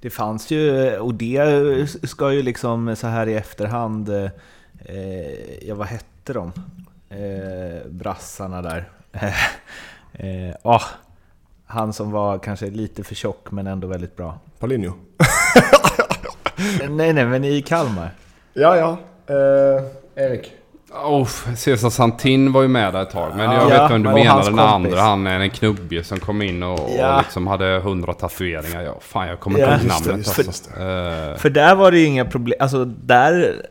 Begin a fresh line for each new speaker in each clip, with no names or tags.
Det fanns ju, och det ska ju liksom så här i efterhand, eh, ja vad hette de? Eh, brassarna där. eh, oh, han som var kanske lite för tjock men ändå väldigt bra.
Paulinho?
nej, nej, men i Kalmar.
Ja, ja. Eh, Erik?
Oh, Cesar Santin var ju med där ett tag. Men jag ja, vet vem du menar. Den andra. Han är en knubbig som kom in och, ja. och liksom hade hundra tatueringar. Ja, fan, jag kommer inte ihåg namnet.
För, alltså. för där var det ju inga problem. Alltså där...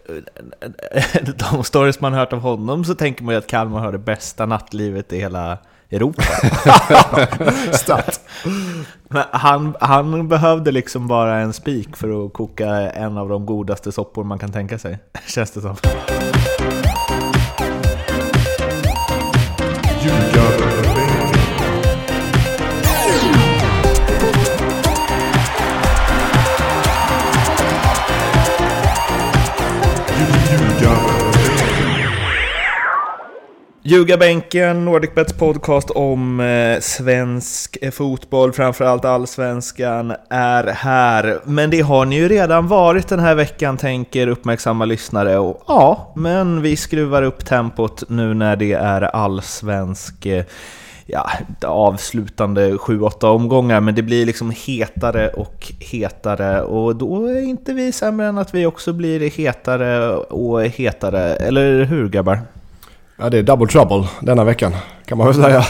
De stories man hört av honom så tänker man ju att Kalmar har det bästa nattlivet i hela Europa. Men han, han behövde liksom bara en spik för att koka en av de godaste soppor man kan tänka sig. Känns det som. Ljugarbänken, Nordicbets podcast om eh, svensk eh, fotboll, framförallt allsvenskan, är här. Men det har ni ju redan varit den här veckan, tänker uppmärksamma lyssnare. Och ja, men vi skruvar upp tempot nu när det är allsvensk eh, ja, avslutande 7-8 omgångar, men det blir liksom hetare och hetare och då är inte vi sämre än att vi också blir hetare och hetare, eller hur grabbar?
Ja, det är double trouble denna veckan kan man väl säga.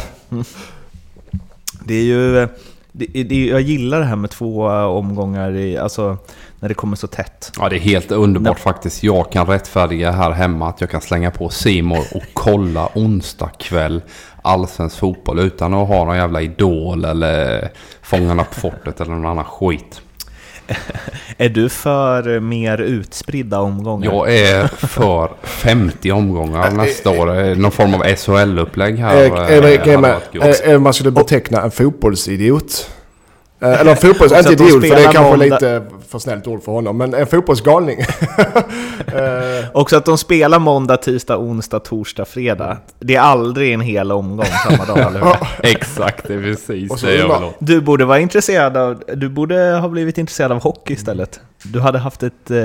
Det är ju... Det, det, jag gillar det här med två omgångar, i, alltså när det kommer så tätt.
Ja, det är helt underbart no. faktiskt. Jag kan rättfärdiga här hemma att jag kan slänga på Simor och kolla onsdag kväll allsvensk fotboll utan att ha någon jävla idol eller Fångarna på fortet eller någon annan skit.
är du för mer utspridda omgångar?
Jag är för 50 omgångar nästa år. Någon form av SHL-upplägg här. Är,
är, man skulle beteckna en fotbollsidiot. Eh, eller en fotbolls... inte idiot, för det är kanske måndag... lite för snällt ord för honom. Men en fotbollsgalning.
Eh. Också att de spelar måndag, tisdag, onsdag, torsdag, fredag. Det är aldrig en hel omgång samma dag, eller hur?
Exakt, det är precis det jag vill
Du borde vara intresserad av... Du borde ha blivit intresserad av hockey istället. Du hade haft ett eh,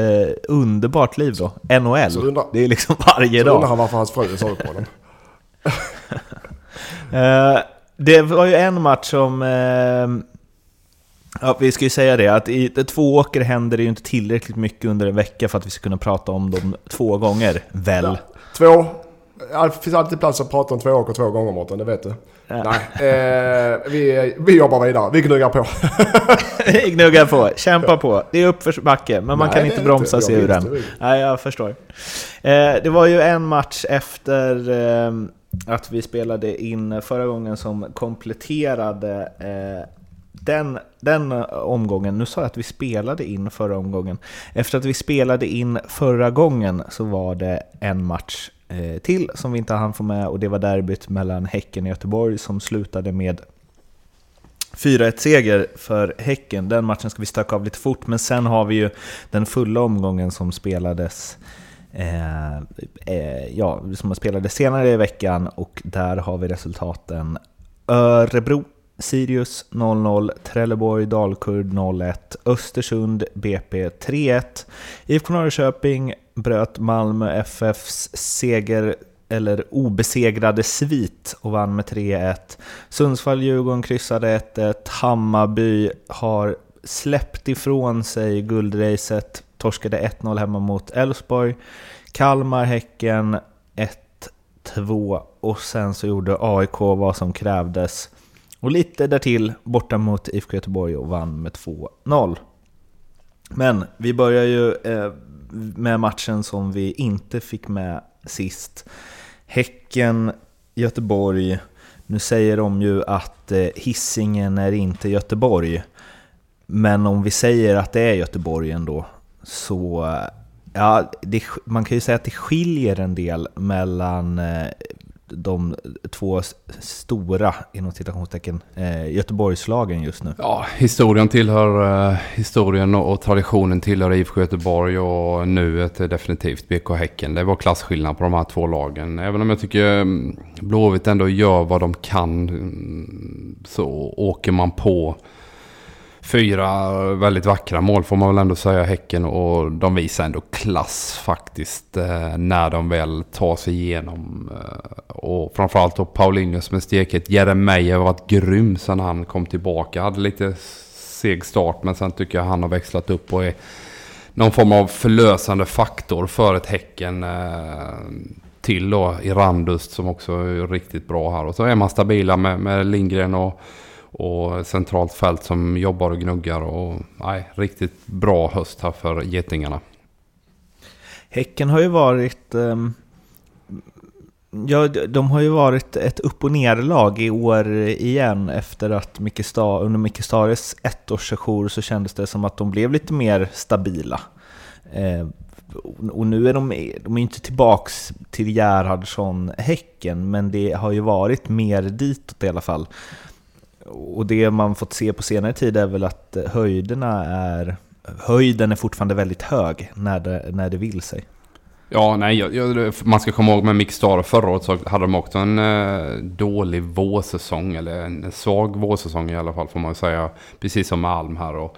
underbart liv då. NHL. Undrar, det är liksom varje så dag. Så undrar
han varför hans fru såg på den.
uh, det var ju en match som... Uh, Ja, vi ska ju säga det, att i två åker händer det ju inte tillräckligt mycket under en vecka för att vi ska kunna prata om dem två gånger, väl? Ja,
två. Det finns alltid plats att prata om två åker två gånger Mårten, det vet du. Ja. Nej, eh, vi, vi jobbar vidare, vi gnuggar på.
vi gnuggar på, kämpa på. Det är uppförsbacke, men man Nej, kan inte bromsa sig ur den. Nej, jag förstår. Eh, det var ju en match efter eh, att vi spelade in förra gången som kompletterade eh, den, den omgången, nu sa jag att vi spelade in förra omgången. Efter att vi spelade in förra gången så var det en match eh, till som vi inte hann få med och det var derbyt mellan Häcken och Göteborg som slutade med 4-1-seger för Häcken. Den matchen ska vi stöka av lite fort, men sen har vi ju den fulla omgången som spelades eh, eh, ja, som spelades senare i veckan och där har vi resultaten Örebro Sirius 0-0, Trelleborg Dalkurd 0-1, Östersund BP 3-1. IFK Norrköping bröt Malmö FFs seger eller obesegrade svit och vann med 3-1. Sundsvall-Djurgården kryssade 1-1. Hammarby har släppt ifrån sig guldracet, torskade 1-0 hemma mot Elfsborg. Kalmar-Häcken 1-2 och sen så gjorde AIK vad som krävdes och lite därtill borta mot IFK Göteborg och vann med 2-0. Men vi börjar ju eh, med matchen som vi inte fick med sist. Häcken, Göteborg. Nu säger de ju att eh, hissingen är inte Göteborg. Men om vi säger att det är Göteborg ändå, så... Eh, ja, det, man kan ju säga att det skiljer en del mellan de två stora, inom citationstecken, eh, Göteborgslagen just nu?
Ja, historien tillhör eh, historien och, och, traditionen tillhör IFK Göteborg och nuet är definitivt BK Häcken. Det var klasskillnad på de här två lagen. Även om jag tycker mm, Blåvitt ändå gör vad de kan mm, så åker man på fyra väldigt vackra mål får man väl ändå säga Häcken och de visar ändå klass faktiskt eh, när de väl tar sig igenom. Eh, och framförallt då Paulinho som är steket. Jeremejeff har varit grym sedan han kom tillbaka. Hade lite seg start men sen tycker jag han har växlat upp och är någon form av förlösande faktor för ett Häcken eh, till då i Randust som också är riktigt bra här. Och så är man stabila med, med Lindgren och, och centralt fält som jobbar och gnuggar. Och, nej, riktigt bra höst här för Getingarna.
Häcken har ju varit... Um, ja, de har ju varit ett upp och ner-lag i år igen efter att Micke Star, under Micke Stares ettårssejour så kändes det som att de blev lite mer stabila. Eh, och nu är de, de är inte tillbaks till Gerhardsson-Häcken, men det har ju varit mer ditåt i alla fall. Och det man fått se på senare tid är väl att eh, höjderna är, höjden är fortfarande väldigt hög när det, när det vill sig.
Ja, nej, jag, man ska komma ihåg med Mixstar förra året så hade de också en eh, dålig vårsäsong, eller en svag vårsäsong i alla fall får man säga. Precis som med Alm här. Och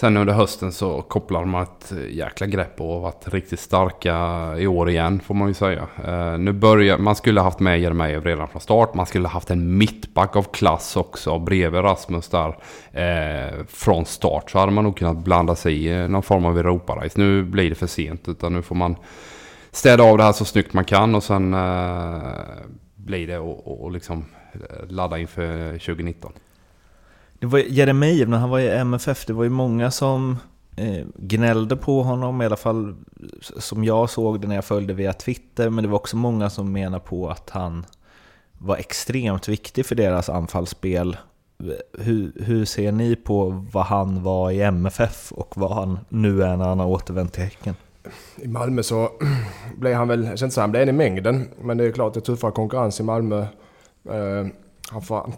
Sen under hösten så kopplar man ett jäkla grepp och har varit riktigt starka i år igen får man ju säga. Uh, nu börjar, man skulle haft med Jeremejeff redan från start. Man skulle haft en mittback av klass också bredvid Rasmus där. Uh, från start så hade man nog kunnat blanda sig i någon form av Europarace. Nu blir det för sent utan nu får man städa av det här så snyggt man kan och sen uh, blir det och liksom ladda inför 2019.
Det var Jeremejeff när han var i MFF, det var ju många som eh, gnällde på honom, i alla fall som jag såg det när jag följde via Twitter, men det var också många som menade på att han var extremt viktig för deras anfallsspel. Hur, hur ser ni på vad han var i MFF och vad han nu är när han har återvänt till Häcken?
I Malmö så blev han väl, jag ska inte säga han blev en i mängden, men det är klart det är tuffare konkurrens i Malmö. Eh, han får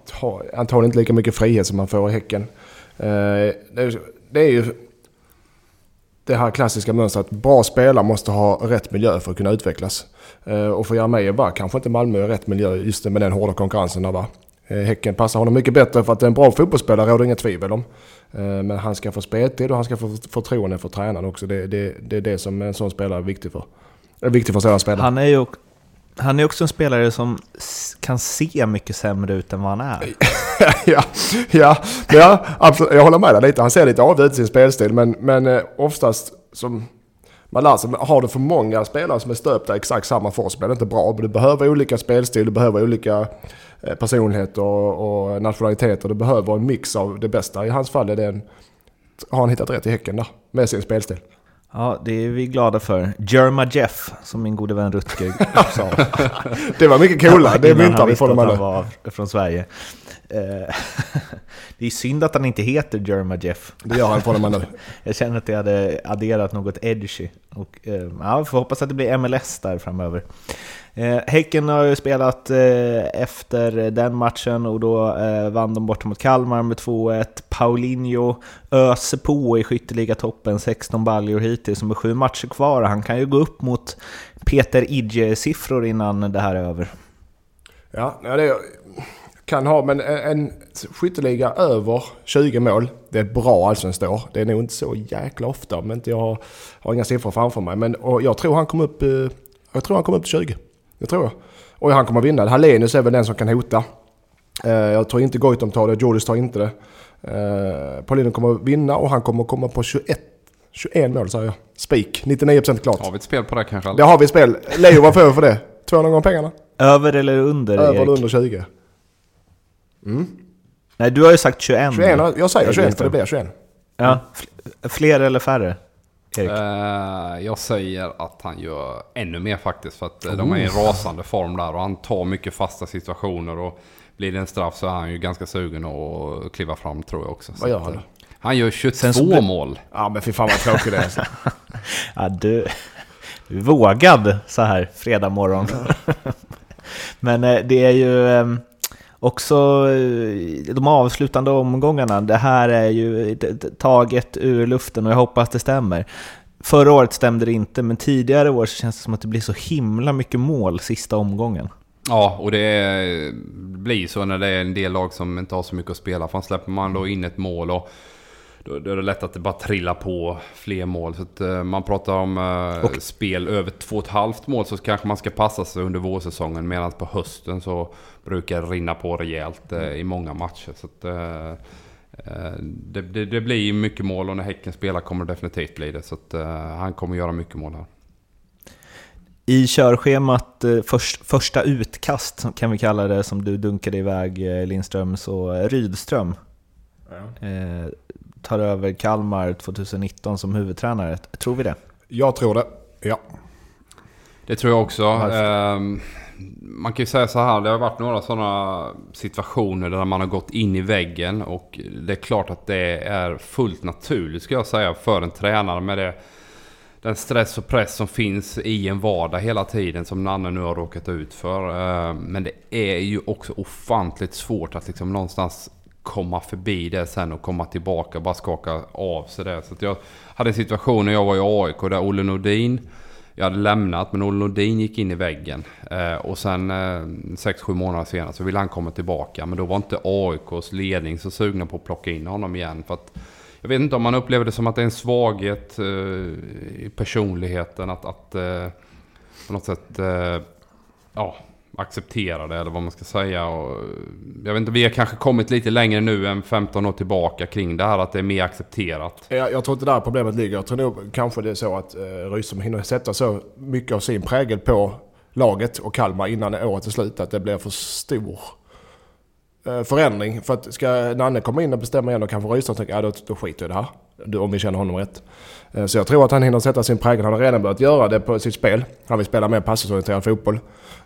antagligen inte lika mycket frihet som han får i Häcken. Eh, det är ju det här klassiska mönstret. Bra spelare måste ha rätt miljö för att kunna utvecklas. Eh, och för Jeremejeff var kanske inte Malmö rätt miljö just med den hårda konkurrensen där va. Eh, häcken passar honom mycket bättre för att det är en bra fotbollsspelare, råder inget tvivel om. Eh, men han ska få speltid och han ska få förtroende för tränaren också. Det, det, det är det som en sån spelare är viktig för. Är viktig för sådana spelare.
Han är ju han är också en spelare som kan se mycket sämre ut än vad han är.
ja, ja, ja absolut. jag håller med dig lite. Han ser lite avig ut i sin spelstil, men, men eh, oftast som man lär sig, har du för många spelare som är stöpta exakt samma form så blir det inte bra. Du behöver olika spelstil, du behöver olika eh, personligheter och, och nationaliteter. Du behöver en mix av det bästa. I hans fall är det en, har han hittat rätt i Häcken där, med sin spelstil.
Ja, det är vi glada för. Jerma Jeff, som min gode vän Rutger sa.
det var mycket coola, det myntar vi från de
andra. var från Sverige. Eh, det är synd att han inte heter Jerma Jeff.
Det gör han från de andra.
Jag känner att det hade adderat något edgy. Och, eh, ja, vi får hoppas att det blir MLS där framöver. Eh, häcken har ju spelat eh, efter den matchen och då eh, vann de bort mot Kalmar med 2-1. Paulinho öser på i skytteligatoppen, 16 baljor hittills, och med sju matcher kvar. Han kan ju gå upp mot Peter Idje-siffror innan det här är över.
Ja, det kan ha, men en skytteliga över 20 mål, det är ett bra allsvenskt år. Det är nog inte så jäkla ofta, men jag har, har inga siffror framför mig. Men jag tror han kom upp, eh, jag tror han kom upp till 20. Det tror jag. Och han kommer vinna. Hallenius är väl den som kan hota. Eh, jag tror inte Goitom tar det, Jordis tar inte det. Eh, Paulino kommer vinna och han kommer komma på 21 21 mål säger jag. Spik. 99% klart.
Har vi ett spel på det kanske?
Det har vi ett spel. Leo, vad får vi för det? 200 gånger pengarna?
Över eller under
Över eller under 20.
Mm. Nej, du har ju sagt 21.
21, jag säger 21 för det blir 21.
Ja, fler eller färre?
Uh, jag säger att han gör ännu mer faktiskt. För att oh. de är i en rasande form där och han tar mycket fasta situationer. Och blir det en straff så är han ju ganska sugen att kliva fram tror jag också.
Vad gör han? Eh,
han gör 22 mål.
Ja men fy fan vad tråkigt det är.
ja, du, du är vågad så här fredag morgon. men det är ju ehm, också eh, de avslutande omgångarna, det här är ju taget ur luften och jag hoppas det stämmer. Förra året stämde det inte, men tidigare år så känns det som att det blir så himla mycket mål sista omgången.
Ja, och det blir så när det är en del lag som inte har så mycket att spela. För släpper man då in ett mål och då, då är det lätt att det bara trillar på fler mål. Så att, eh, man pratar om eh,
Och-
spel över två och ett halvt mål så kanske man ska passa sig under vårsäsongen. Medan på hösten så brukar det rinna på rejält eh, i många matcher. Så att, det, det, det blir mycket mål och när Häcken spelar kommer det definitivt bli det. Så att, eh, han kommer göra mycket mål här.
I körschemat, först, första utkast som- kan vi kalla det, som du dunkade iväg Lindström, så Rydström eh, tar över Kalmar 2019 som huvudtränare. Tror vi det?
Jag tror det. Ja.
Det tror jag också. Ehm, man kan ju säga så här, det har varit några sådana situationer där man har gått in i väggen och det är klart att det är fullt naturligt ska jag säga för en tränare med det, den stress och press som finns i en vardag hela tiden som Nanne nu har råkat ut för. Ehm, Men det är ju också ofantligt svårt att liksom någonstans komma förbi det sen och komma tillbaka och bara skaka av sig det. Så att jag hade en situation när jag var i AIK där Olle Nordin jag hade lämnat men Olle Nordin gick in i väggen. Eh, och sen eh, 6-7 månader senare så ville han komma tillbaka. Men då var inte AIKs ledning så sugna på att plocka in honom igen. För att, jag vet inte om man upplever det som att det är en svaghet eh, i personligheten. Att, att eh, på något sätt eh, ja, acceptera det eller vad man ska säga. Och, eh, jag vet inte, vi har kanske kommit lite längre nu än 15 år tillbaka kring det här. Att det är mer accepterat.
Jag, jag tror inte där problemet ligger. Jag tror nog kanske det är så att eh, Rydström hinner sätta så mycket av sin prägel på laget och Kalmar innan året är slut att det blir för stor eh, förändring. För att ska Nanne komma in och bestämma igen och kanske Rydström tänker ja, då, då skiter jag i det här. Om vi känner honom rätt. Eh, så jag tror att han hinner sätta sin prägel. Han har redan börjat göra det på sitt spel. Han vill spela mer passningsorienterad fotboll.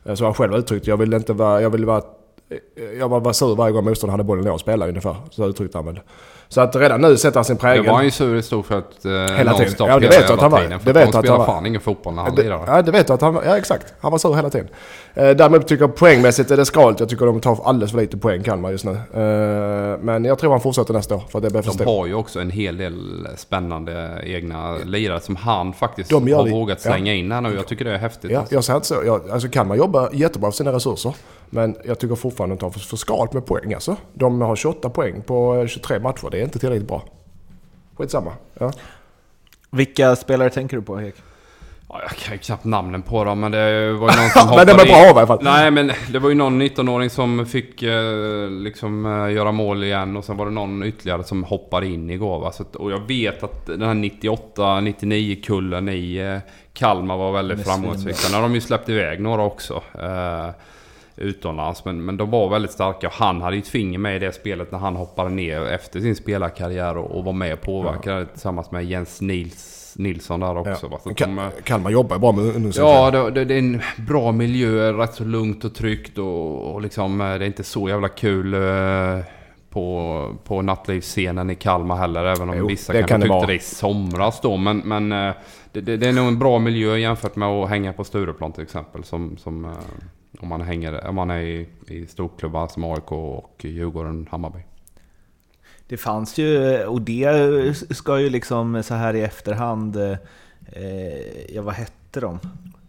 Eh, så han själv uttryckt, jag vill inte vara, jag vill vara eh, jag var bara sur varje gång motståndaren hade bollen när jag spelade ungefär. Så uttryckte han väl. Så att redan nu sätter han sin
Det
prägel.
var han ju sur i stort för att eh,
tiden.
nonstop
Ja, det
hela
vet jag att han var.
tiden, För
Det vet
de
att han var.
fan ingen fotboll när han
Det,
lirar.
ja, det vet du att han var. Ja, exakt. Han var sur hela tiden. Eh, däremot tycker jag poängmässigt är det skralt. Jag tycker de tar alldeles för lite poäng Kalmar just nu. Eh, men jag tror han fortsätter nästa år för att det blir för
De har ju också en hel del spännande egna lirare som han faktiskt
De
har
det.
vågat
Ja.
slänga in här nu. Jag tycker det är häftigt.
Ja,
alltså.
jag säger inte så. Jag, alltså Kalmar jobbar jättebra för sina resurser. Men jag tycker fortfarande att de tar för, för skralt med poäng alltså. De har 28 poäng på eh, 23 matcher. Det är inte tillräckligt bra. Skitsamma. Ja.
Vilka spelare tänker du på, Hek?
Ja, jag kan ju knappt namnen på dem, men det var ju någon som
Men de är
hoppade
bra i alla fall.
Nej, men det var ju någon 19-åring som fick eh, liksom eh, göra mål igen och sen var det någon ytterligare som hoppade in igår. Va? Så att, och jag vet att den här 98-99 kullen i eh, Kalmar var väldigt framgångsrik. Sen har de ju släppt iväg några också. Eh, utomlands. Men, men de var väldigt starka och han hade ju ett finger med i det spelet när han hoppade ner efter sin spelarkarriär och, och var med och påverkade tillsammans med Jens Nils, Nilsson där också. Att de, eh,
Ka- Kalmar jobbar bra med ungdomsutveckling.
Ja, det, det, är en bra miljö, rätt så lugnt och tryggt och, och liksom eh, det är inte så jävla kul eh, på, på nattlivsscenen i Kalmar heller. Även om
Jo,
vissa
kan det
tyckte det i somras då. Men, men eh, det, det, är nog en bra miljö jämfört med att hänga på Stureplan till exempel. Som, som, om, man hänger, om man är i, i storklubbar som AIK och Djurgården, Hammarby.
Det fanns ju, och det ska ju liksom så här i efterhand, eh, ja vad hette de?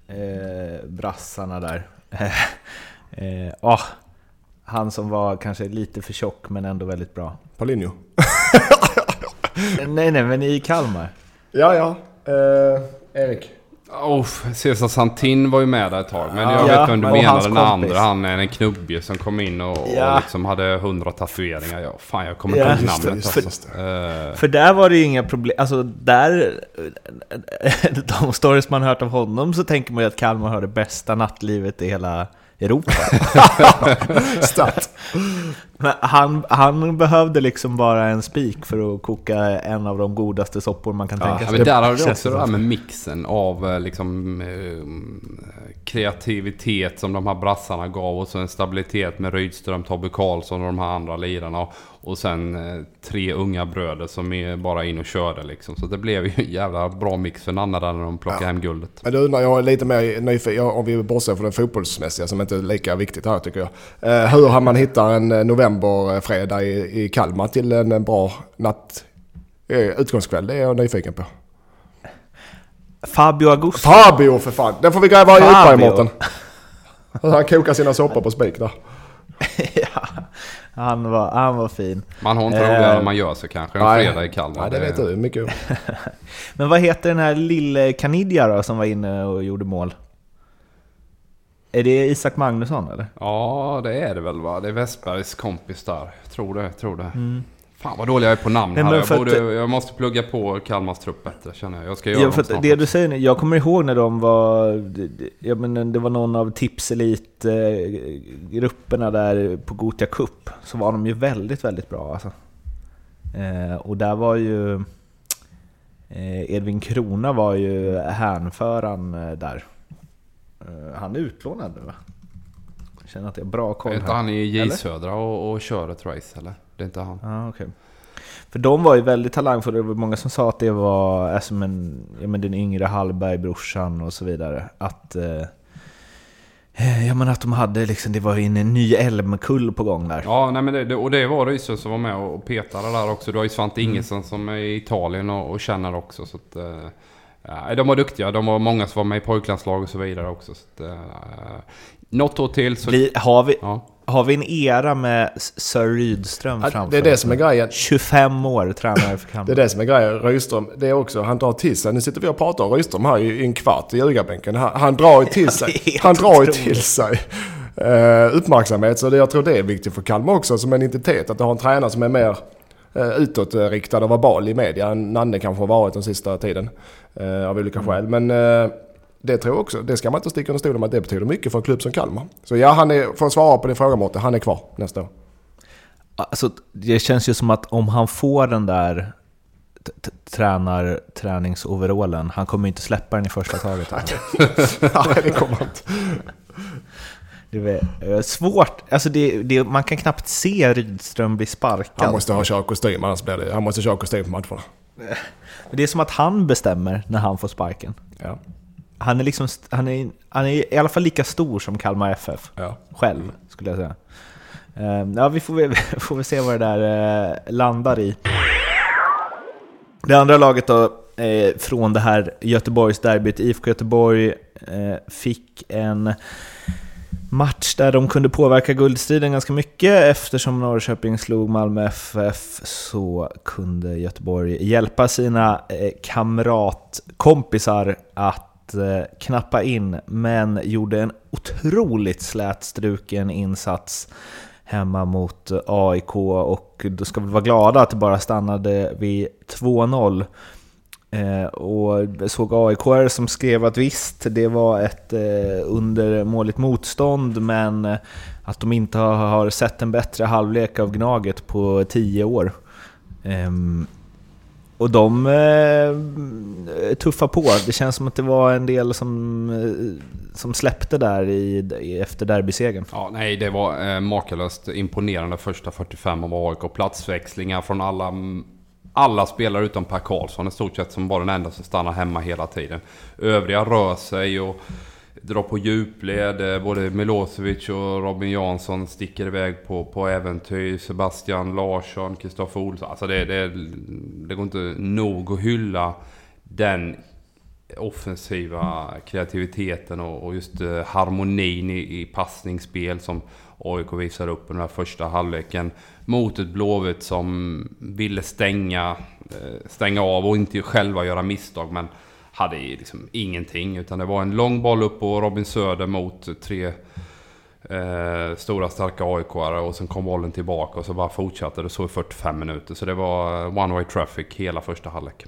Eh, brassarna där. Eh, ah, han som var kanske lite för tjock men ändå väldigt bra.
Paulinho.
Nej nej, men i Kalmar.
Ja, ja. Eh, Erik.
Oh, Cesar Santin var ju med där ett tag. Men jag
Ja,
vet vem du menar. Den andra. Han är en knubbig som kom in och,
Ja.
och liksom hade hundra tatueringar. Ja, fan, jag kommer inte ihåg namnet
det,
alltså.
det.
Eh,
För där var det ju inga problem, alltså där, de stories man hört av honom så tänker man ju att Kalmar har det bästa nattlivet i hela Europa.
Start.
Men han, han behövde liksom bara en spik för att koka en av de godaste soppor man kan tänka
Ja,
sig.
men där har du också
det
här med mixen av eh, liksom, eh, kreativitet som de här brassarna gav och så en stabilitet med Rydström, Tobbe Karlsson och de här andra lirarna. Och sen eh, tre unga bröder som är bara in och körde liksom. Så det blev ju en jävla bra mix för Nanna där när de plockade hem guldet.
Men du undrar, jag är lite mer nyfiken, om vi bortser från det fotbollsmässiga som inte är lika viktigt här tycker jag. Eh, hur har man hittar en eh, novemberfredag i, i Kalmar till en, en bra natt, utgångskväll? Det är jag nyfiken på.
Fabio Augusto.
Fabio för fan! Den får vi gräva djupare i
Fabio.
Mårten. Han kokar sina soppor på spik där.
ja. Han var, han var fin.
Man har inte
Eh,
roligare än man gör sig kanske en
nej.
fredag i Kalmar.
Ja, det vet du mycket.
Men vad heter den här lille Kanidja då som var inne och gjorde mål? Är det Isak Magnusson eller?
Ja, det är det väl va? Det är Westbergs kompis där. Tror det, tror det. Fan vad dålig jag är på namn
Nej,
här. Jag, borde,
att-
jag måste plugga på Kalmars trupp bättre känner jag. Jag ska göra
Ja, för att det du säger nu, jag kommer ihåg när de var... Ja, men det var någon av Tips Elite-grupperna där på Gotia Cup. Så var de ju väldigt, väldigt bra alltså. Eh, och där var ju... Eh, Edvin Krona var ju hänföraren eh, där. Eh, han är utlånad nu va? Jag känner att jag har bra koll
Är inte
här.
han i J? Södra och, och kör ett race eller? Det är inte han.
Ja, okej. För de var ju väldigt talangfulla, det var många som sa att det var alltså, men, ja, men den yngre Hallberg-brorsan och så vidare. Att, eh, ja, men att de hade liksom, det var en ny Elmkull på gång där.
Ja, nej, men det, och det var Rysö som var med och petade där också. Du har ju Svante Ingesson som är i Italien och, och känner också. Så att, eh, ja, de var duktiga. De var många som var med i pojklandslag och så vidare också. Så att, eh, något år till så...
Blir, har, vi,
Ja.
Har vi en era med Sir Rydström
Ja,
framför
det är det som är grejen.
25 år tränare för
Det är
Kalmar.
det som är grejen. Rydström, det är också, han drar till sig. Nu sitter vi och pratar om Rydström här i, i en kvart i ljugarbänken. Han, han drar ju till sig.
helt
Han drar ju till sig eh, uppmärksamhet. Så det, jag tror det är viktigt för Kalmar också som en identitet. Att har en tränare som är mer eh, utåtriktad och verbal i media än Nanne kanske har varit den sista tiden. Eh, av olika skäl. Men eh, det tror jag också, det ska man inte sticka under stol med att det betyder mycket för en klubb som Kalmar. Så ja, han är, för att svara på din fråga Mårten, han är kvar nästa år.
Alltså, det känns ju som att om han får den där tränar träningsoverallen, han kommer ju inte släppa den i första taget.
Nej, det kommer han inte.
Det är eh, svårt, alltså det, det, man kan knappt se Rydström bli sparkad.
Han måste ha körkostym, annars blir det, han måste köra kostym på matcherna.
Det är som att han bestämmer när han får sparken.
Ja.
Han är, liksom, han är, han är i alla fall lika stor som Kalmar FF
Ja.
själv, skulle jag säga. Eh, Ja, vi får väl, får väl se vad det där eh, landar i. Det andra laget då, eh, från det här Göteborgsderbyt, IFK Göteborg eh, fick en match där de kunde påverka guldstriden ganska mycket. Eftersom Norrköping slog Malmö FF så kunde Göteborg hjälpa sina kamratkompisar att Eh, knappa in, men gjorde en otroligt slätstruken insats hemma mot eh, AIK och då ska vi vara glada att det bara stannade vid 2-0. Eh, och såg aik som skrev att visst, det var ett eh, undermåligt motstånd, men eh, att de inte har, har sett en bättre halvlek av Gnaget på 10 år. Ehm, och de eh, tuffar på. Det känns som att det var en del som, eh, som släppte där i, i, efter derbysegern.
Ja, nej, det var eh, makalöst imponerande första 45 av AIK. Platsväxlingar från alla, alla spelare utom Per Karlsson i stort sett som var den enda som stannade hemma hela tiden. Övriga rör sig och drar på djupled. Eh, både Milosevic och Robin Jansson sticker iväg på, på äventyr. Sebastian Larsson, Kristoffer Olsson. Alltså det, det, det går inte nog att hylla den offensiva kreativiteten och, och just eh, harmonin i, i passningsspel som AIK visar upp under den här första halvleken. Mot ett Blåvitt som ville stänga, eh, stänga av och inte själva göra misstag. Men hade ju liksom ingenting. Utan det var en lång boll upp på Robin Söder mot tre eh, stora starka aik och sen kom bollen tillbaka och så bara fortsatte det så i 45 minuter. Så det var one way traffic hela första halvlek.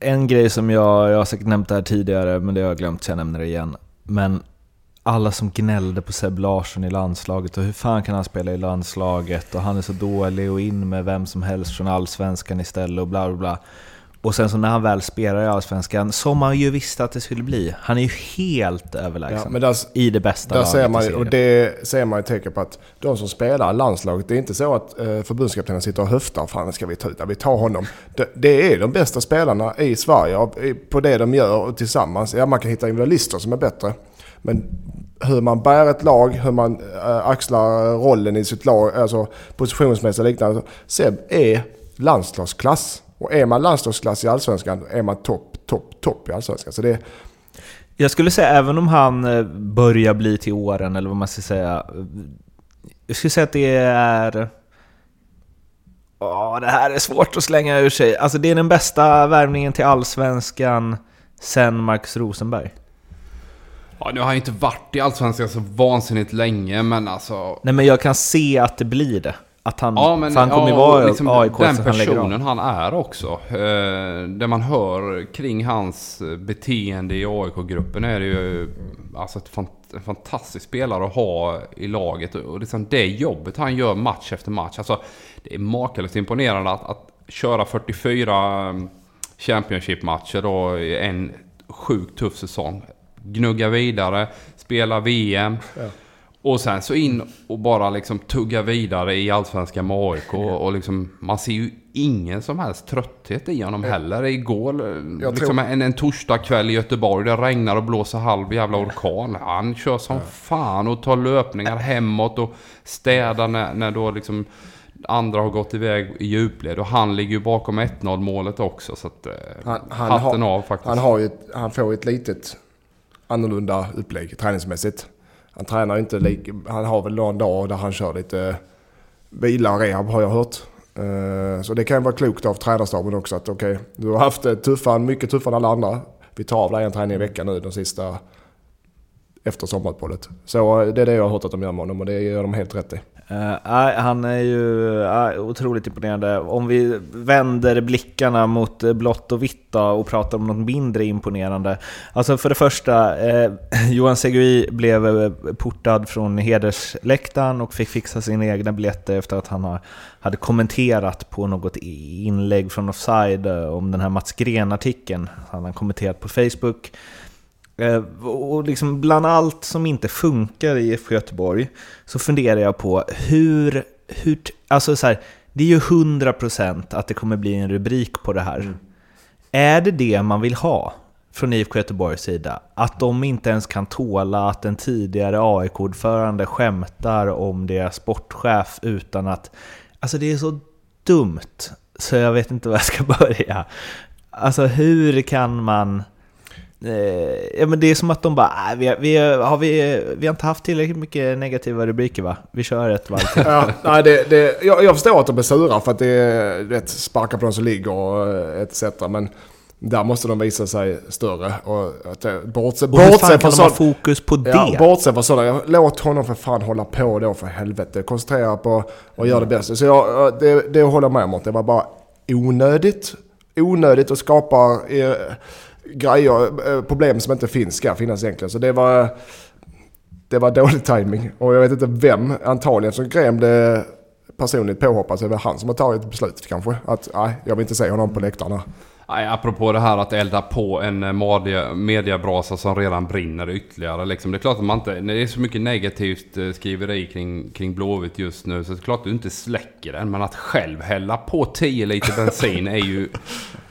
En grej som jag, jag har säkert nämnt det här tidigare, men det har jag glömt så jag nämner det igen. Men alla som gnällde på Seb Larsson i landslaget och hur fan kan han spela i landslaget och han är så dålig och in med vem som helst från allsvenskan istället och bla bla bla. Och sen så när han väl spelar i allsvenskan, som man ju visste att det skulle bli, han är ju helt överlägsen
Ja, men där,
i det bästa
där ser man, och det ser man ju tecken på att de som spelar landslaget, det är inte så att eh, förbundskaptenen sitter och höftar, fan ska vi ta ut, vi tar honom. Det, det är de bästa spelarna i Sverige på det de gör och tillsammans. Ja, man kan hitta individualister som är bättre. Men hur man bär ett lag, hur man äh, axlar rollen i sitt lag, alltså positionsmässigt och liknande. Seb är landslagsklass. Och är man landslagsklass i Allsvenskan, är man topp, topp, topp i Allsvenskan. Så det,
Jag skulle säga även om han eh, börjar bli till åren, eller vad man ska säga, jag skulle säga att det är... Ja, det här är svårt att slänga ur sig. Alltså det är den bästa värvningen till Allsvenskan sen Marcus Rosenberg.
Ja, nu har jag inte varit i Allsvenskan så vansinnigt länge, men alltså...
Nej men jag kan se att det blir det. Att han,
Ja, men
han kommer
ja,
vara
liksom
AIK
den
så han
personen han är också. Eh, det man hör kring hans beteende i AIK-gruppen är det ju alltså ett fant- en fantastisk spelare att ha i laget. Och liksom det jobbet han gör match efter match. Alltså, det är makalöst imponerande att, att köra 44 Championship-matcher då i en sjukt tuff säsong. Gnugga vidare, spela VM.
Ja.
Och sen så in och bara liksom tugga vidare i Allsvenskan med AIK. Och liksom, man ser ju ingen som helst trötthet i honom heller. Igår,
Jag
liksom en, en torsdagkväll i Göteborg, det regnar och blåser halv jävla orkan. Han kör som fan och tar löpningar hemåt och städar när, när då liksom andra har gått iväg i djupled. Och han ligger ju bakom 1-0 målet också. Så att, eh,
Han, han,
hatten
har,
av faktiskt.
han, har ju han får ju ett litet annorlunda upplägg träningsmässigt. Han tränar ju inte lika... Han har väl någon dag där han kör lite eh, vila och rehab har jag hört. Eh, så det kan vara klokt av tränarstaben också att okej, du har haft eh, det tuffare, mycket tuffare än alla andra. Vi tar av dig en träning i veckan nu de sista efter sommaruppehållet. Så det är det jag har hört att de gör med honom och det gör de helt rätt i.
Eh, han är ju uh, otroligt imponerande. Om vi vänder blickarna mot eh, blått och vitt då, och pratar om något mindre imponerande. Alltså för det första, uh, Johan Segui blev portad från hedersläktaren och fick fixa sina egna biljetter efter att han har, hade kommenterat på något inlägg från Offside om den här Mats Gren-artikeln. Han har kommenterat på Facebook. Eh, Och liksom bland allt som inte funkar i IFK Göteborg så funderar jag på hur... hur alltså så här, det är ju 100% att det kommer bli en rubrik på det här. Är det det man vill ha från IFK Göteborgs sida? Att de inte ens kan tåla att en tidigare AIK-ordförande skämtar om deras sportchef utan att... Alltså det är så dumt så jag vet inte var jag ska börja. Alltså hur kan man... Eh, ja, men det är som att de bara, äh, vi, vi, har vi, vi har inte haft tillräckligt mycket negativa rubriker va? Vi kör ett varv till.
Ja, nej, det, det, jag, jag förstår att de är sura för att det är rätt sparka på de som ligger och eh, etc. Men där måste de visa sig större. Och att, eh, bortse,
Och hur fan kan de ha fokus på det?
Ja, bortse från sådana. Låt honom för fan hålla på då för helvete. Koncentrera på och göra det bästa. Så jag, det, det håller jag med om. att Det var bara onödigt. Onödigt och skapar eh, grejer, eh, problem som inte finns ska finnas egentligen. Så det var, det var dålig timing Och jag vet inte vem, antagligen som Graham blev personligt påhoppad så är det han som har tagit beslutet kanske. Att nej, jag vill inte se honom på läktarna.
Nej, apropå det här att elda på en eh, mediebrasa mediabrasa som redan brinner ytterligare. Liksom. Det är klart att man inte... När det är så mycket negativt eh, skriveri kring, kring Blåvitt just nu så det är klart att du inte släcker den. Men att själv hälla på 10 liter bensin är ju...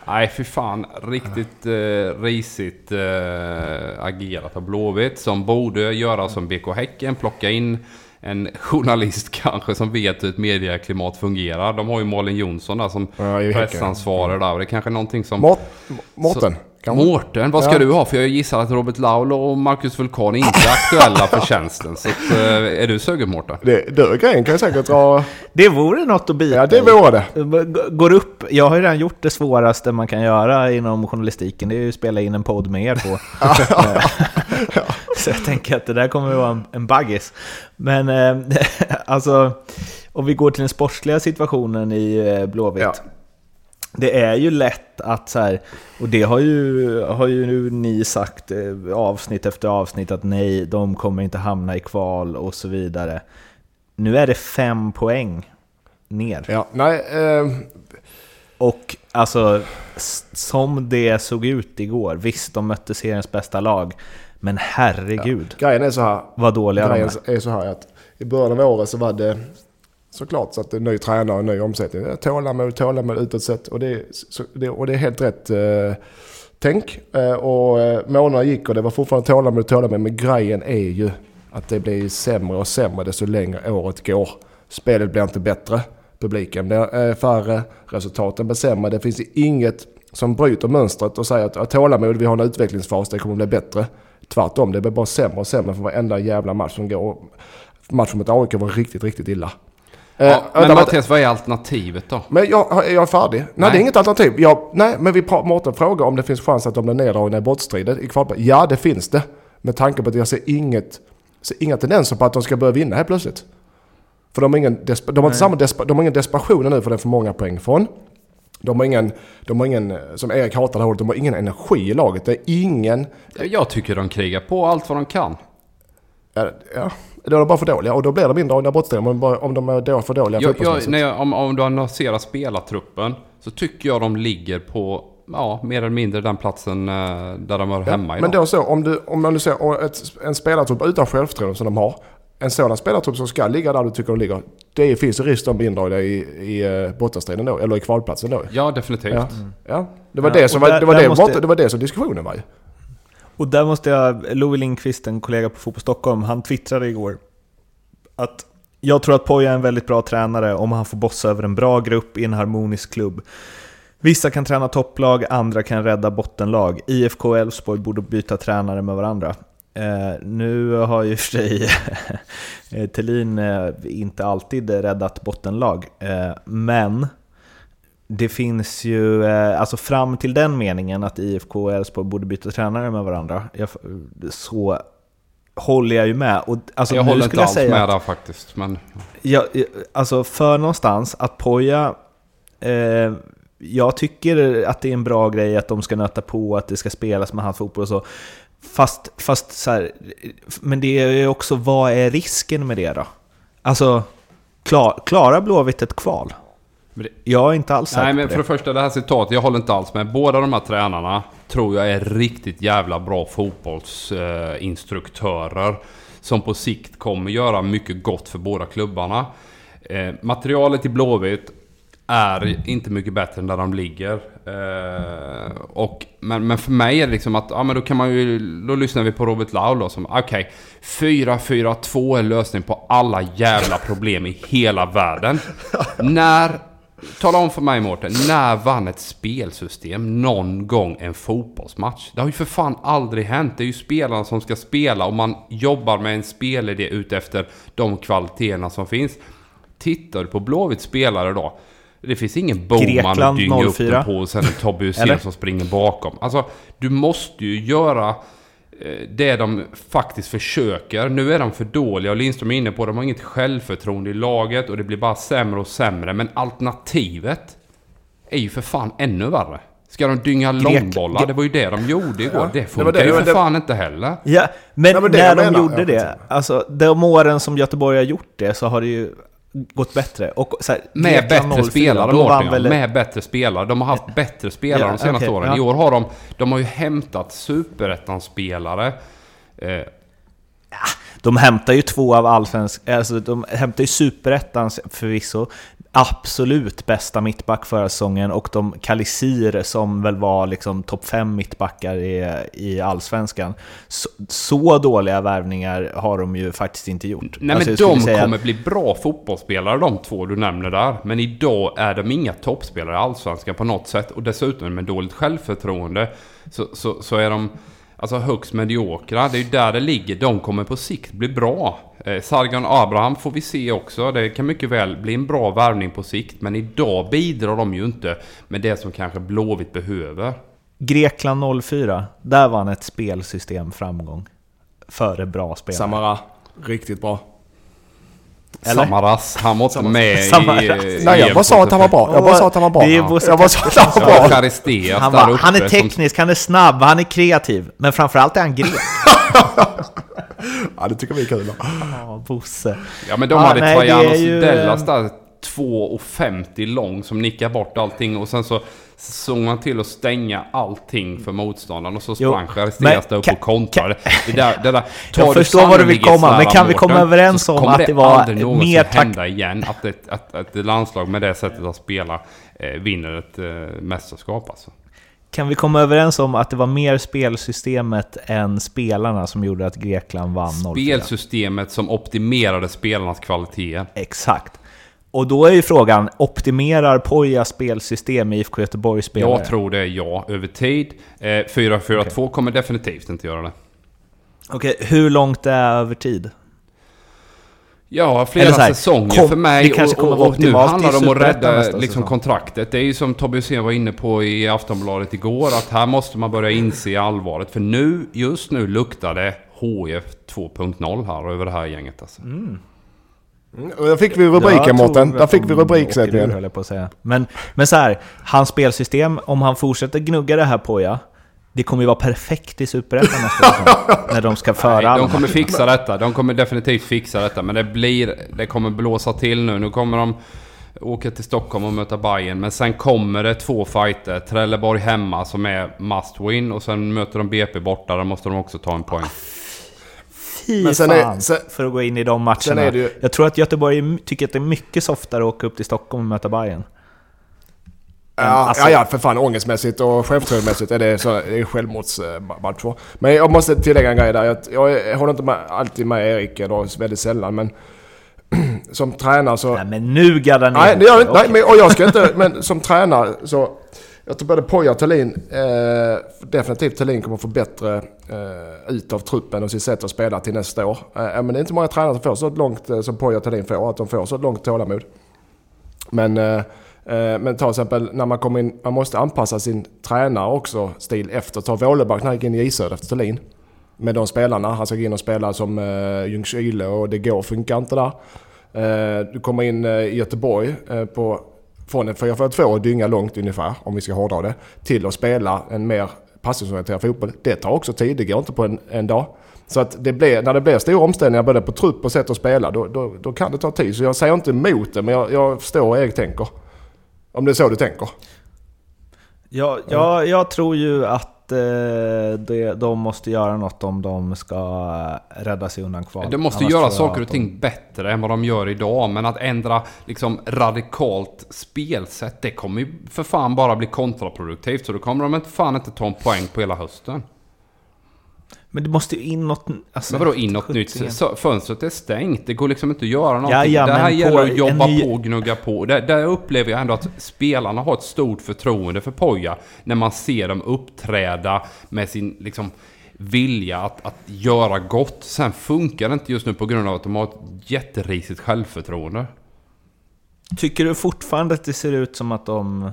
Nej, för fan. Riktigt eh, risigt eh, agerat av Blåvitt. Som borde göra som BK Häcken. Plocka in en journalist kanske som vet hur ett medieklimat fungerar. De har ju Malin Jonsson där som
Ja,
pressansvarig där. Det är kanske någonting som...
Mårten?
Mårten, vad ska
Ja.
du ha? För jag gissar att Robert Laul och Marcus Vulkan inte är aktuella för tjänsten. Så att, eh, är du sugen Mårten?
Det, du, grejen kan jag säkert dra...
Det vore något att bita
Ja, det vore det.
Går upp, jag har ju redan gjort det svåraste man kan göra inom journalistiken, det är ju att spela in en podd med er på. Så jag tänker att det där kommer att vara en, en baggis. Men eh, alltså, om vi går till den sportsliga situationen i eh, Blåvitt.
Ja.
Det är ju lätt att så här, och det har ju, har ju nu ni sagt eh, avsnitt efter avsnitt att nej, de kommer inte hamna i kval och så vidare. Nu är det fem poäng ner.
Ja, nej, eh,
Och alltså, som det såg ut igår, visst de mötte seriens bästa lag, men herregud
grejen är så här.
vad dåliga de är.
är så här att i början av året så var det såklart så att det är ny tränare och ny omsättning. Tålamod, tålamod utåt sett och det, är- så, det, och det är helt rätt eh, tänk. Eh, och eh, månaderna gick och det var fortfarande tålamod, tålamod. Men grejen är ju att det blir sämre och sämre desto längre året går. Spelet blir inte bättre. Publiken blir eh, färre, resultaten blir sämre. Det finns inget som bryter mönstret och säger att "Ja, tålamod, vi har en utvecklingsfas, det kommer bli bättre. Tvärtom, det blir bara sämre och sämre för varenda jävla match som går. matchen mot AIK var riktigt, riktigt illa.
Ja,
Eh,
men
vänta, vänta.
Mattias, vad är alternativet då?
Men jag, jag är färdig. Nej,
Nej.
det är inget alternativ. Jag, nej, men vi Mårten frågar om det finns chans att de blir neddragna i brottstriden i kvalplatsen. Ja, det finns det. Med tanke på att jag ser inget, ser inga tendenser på att de ska börja vinna helt plötsligt. För de har ingen, de har inte samma de har ingen desperation nu för är för många poäng från. De har ingen, de har ingen, som Erik hatar det här de har ingen energi i laget. Det är ingen,
Jag tycker de krigar på allt vad de kan.
Ja, ja de är bara för dåliga och då blir de indragna i brottstriden om, om de är då för dåliga
Jag, jag, när jag, om, om du analyserar spelartruppen så tycker jag de ligger på ja, mer eller mindre den platsen eh, där de hör hemma idag.
Men då så, om du, om man nu ser ett, en spelartrupp utan självförtroende som de har. En sådan spelartrupp som ska ligga där du tycker de ligger. Det finns ju risk att de blir indragna i, i uh, bottenstriden då, eller i kvalplatsen då.
Ja, definitivt.
Ja, ja. Det var
Ja,
det som var, det det,
måste-
det var det som diskussionen var ju.
Och där måste jag, Louis Lindqvist, en kollega på Fotboll Stockholm, han twittrade igår att jag tror att Poja är en väldigt bra tränare om han får bossa över en bra grupp i en harmonisk klubb. Vissa kan träna topplag, andra kan rädda bottenlag. IFK och Elfsborg borde byta tränare med varandra. Eh, nu har ju i och för sig eh, Thelin eh, inte alltid räddat bottenlag, eh, men det finns ju, eh, alltså fram till den meningen att IFK och Elfsborg borde byta tränare med varandra, jag, så håller jag ju med. Och, alltså,
jag håller inte
jag
alls
säga
med där faktiskt. Men
Ja, eh, alltså för någonstans att Poja... Eh, jag tycker att det är en bra grej att de ska nöta på att det ska spelas med handfotboll och så. Fast, fast så här, Men det är ju också, vad är risken med det då? Alltså, klar, klarar Blåvitt ett kval? Jag är inte alls säker
Nej men
på
för
det.
första, det här citatet, jag håller inte alls med. Båda de här tränarna tror jag är riktigt jävla bra fotbollsinstruktörer. som på sikt kommer göra mycket gott för båda klubbarna. Eh, materialet i Blåvitt är inte mycket bättre än där de ligger. Eh, och, men, men för mig är det liksom att, ja men då kan man ju, då lyssnar vi på Robert Lau då som, okej, 4-4-2 är lösning på alla jävla problem i hela världen. När, tala om för mig Mårten, när vann ett spelsystem någon gång en fotbollsmatch? Det har ju för fan aldrig hänt. Det är ju spelarna som ska spela och man jobbar med en spelidé utefter de kvaliteterna som finns. Tittar du på Blåvitts spelare då? Det finns ingen Boman att dynga upp
04.
den på och sen en Tobbe? Hysén som springer bakom. Alltså, du måste ju göra det de faktiskt försöker. Nu är de för dåliga och Lindström är inne på de har inget självförtroende i laget och det blir bara sämre och sämre. Men alternativet är ju för fan ännu värre. Ska de dynga långbollar? Det var ju det de gjorde igår.
Ja,
det
det
funkar
det,
ju
det var
för
det-
fan inte heller.
Ja, men
Ja, men det
när de
menar.
gjorde det, alltså de åren som Göteborg har gjort det så har det ju gått bättre. Och så här,
Med bättre
04,
spelare ja.
väl-
Med bättre spelare. De har haft bättre spelare
Ja,
de senaste
okej,
åren.
ja.
I år har de... De har ju hämtat superettan-spelare. Eh,
De hämtar ju två av allsvensk... Alltså de hämtar ju superettans förvisso absolut bästa mittback förra säsongen och de Kalisir som väl var liksom topp fem mittbackar i, i allsvenskan. Så, så dåliga värvningar har de ju faktiskt inte gjort.
Nej
Alltså,
men de
säga
kommer bli bra fotbollsspelare de två du nämner där. Men idag är de inga toppspelare i Allsvenskan på något sätt. Och dessutom med dåligt självförtroende så, så, så är de alltså högst mediokra. Det är ju där det ligger. De kommer på sikt bli bra. Eh, Sargon Abraham får vi se också. Det kan mycket väl bli en bra värvning på sikt. Men idag bidrar de ju inte med det som kanske Blåvitt behöver.
Grekland 04, där vann ett spelsystem framgång. Före bra spelare.
Samara, riktigt bra.
Eller?
Samaras, han var inte med
Samaras.
i...
Nej, jag bara sa att han var bra. Jag bara sa att han var bra.
Det är
Jag bara sa att han var bra.
Han, var, han är
som-
teknisk, han är snabb, han är kreativ. Men framförallt är han grek.
Ja, det tycker vi är kul.
Ja, Bosse.
Ja men de
Ja,
hade
nej, det är
Trajanos
ju,
Dellas
eh,
där 2,50 lång som nickar bort allting och sen så såg man till att stänga allting för motståndaren och så sprang Charisteas upp och kontrade. Det där, det där,
Jag förstår vad du vill komma, men kan vi komma överens om att det var
aldrig någonsin
mer tak-
hända igen att ett, att, att ett landslag med det sättet att spela eh, vinner ett eh, mästerskap alltså.
Kan vi komma överens om att det var mer spelsystemet än spelarna som gjorde att Grekland vann 04?
Spelsystemet som optimerade spelarnas kvaliteter.
Exakt. Och då är ju frågan, optimerar Poja spelsystem i IFK Göteborgs spelare?
Jag tror det är ja, över tid. Eh, 4-4-2 kommer definitivt inte göra det.
Okej, hur långt är över tid?
Ja, flera
här,
säsonger
kom-
för mig. och, och, och nu handlar det om att rädda liksom, kontraktet. Det är ju som Tobbe Hysén var inne på i Aftonbladet igår. Att här måste man börja inse allvaret. För nu, just nu luktar det HF 2.0 här över det här gänget alltså.
Mm, och Där fick vi rubriken Mårten. Där fick vi
de
rubrik
åker ur,
Sedvin.
höll jag på att säga. Men, men så här, hans spelsystem, om han fortsätter gnugga det här på ja, det kommer ju vara perfekt i Superettan. När de ska föra
Nej, de kommer fixa detta. De kommer definitivt fixa detta. Men det blir... Det kommer blåsa till nu. Nu kommer de åka till Stockholm och möta Bayern. Men sen kommer det två fighter. Trelleborg hemma som är must win. Och sen möter de BP borta. Där måste de också ta en poäng.
Fy
Men sen
fan
är- sen-
för att gå in i de matcherna.
ju-
Jag tror att Göteborg tycker att det är mycket softare att åka upp till Stockholm och möta Bayern.
Ja,
Alltså-
ja, ja, för fan ångestmässigt och självförtroendemässigt är det, så, det är självmordsmatcher. Men jag måste tillägga en grej där. Jag, jag, håller inte med, alltid med Erik, eller väldigt sällan, men som tränare så...
Nej men nu gaddar ni
Nej, det gör. Nej, men, och jag ska inte... Men som tränare så... Jag tror både Poja och Thelin, eh, definitivt Thelin kommer få bättre eh, ut av truppen och sitt sätt att spela till nästa år. Eh, men det är inte många tränare som får så långt eh, som Poja och Thelin får, att de får så långt tålamod. Men, eh, eh, men ta till exempel när man kommer in, man måste anpassa sin tränare också stil efter. Ta Vålemark när han gick in i Isöd efter Thelin. Med de spelarna. Han ska gå in och spela som eh, Ljungskile och det går, funkar inte där. Eh, du kommer in eh, i Göteborg eh, på, från en 4-4-2 och dynga långt ungefär, om vi ska hårdra det, till att spela en mer passningsorienterad fotboll. Det tar också tid, det går inte på en, en dag. Så att det blir, när det blir stora omställningar både på trupp och sätt att spela, då, då, då kan det ta tid. Så jag säger inte emot det, men jag, jag förstår hur Erik tänker. Om det är så du tänker.
Ja, ja, jag tror ju att eh, det, de måste göra något om de ska eh, rädda sig undan kval.
De måste
Annars
göra saker och
att de-
ting bättre än vad de gör idag. Men att ändra liksom radikalt spelsätt, det kommer ju för fan bara bli kontraproduktivt. Så då kommer de inte fan inte ta en poäng på hela hösten.
Men det måste ju in något... Alltså,
Men vadå in något nytt? Så- Fönstret är stängt. Det går liksom inte att göra någonting.
Ja, ja,
det här gäller att jobba
ny-
på och gnugga på. Där, där upplever jag ändå att spelarna har ett stort förtroende för Poja. När man ser dem uppträda med sin liksom, vilja att, att göra gott. Sen funkar det inte just nu på grund av att de har ett jätterisigt självförtroende.
Tycker du fortfarande att det ser ut som att de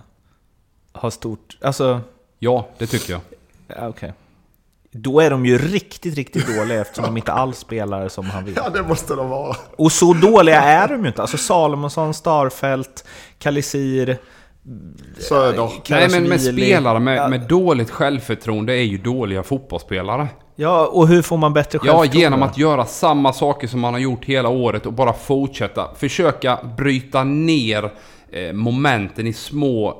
har stort... Alltså,
Ja, det tycker jag.
ja, okej. Då är de ju riktigt, riktigt dåliga eftersom de inte alls spelar som han vill.
Ja, det måste de vara.
Och så dåliga är de ju inte. Alltså Salomonsson, Starfelt, Kalisir,
Söder.
Nej, men med spelare med,
Ja,
med dåligt självförtroende är ju dåliga fotbollsspelare.
Ja, och hur får man bättre
Ja,
självförtroende?
genom att göra samma saker som man har gjort hela året och bara fortsätta. Försöka bryta ner eh, momenten i små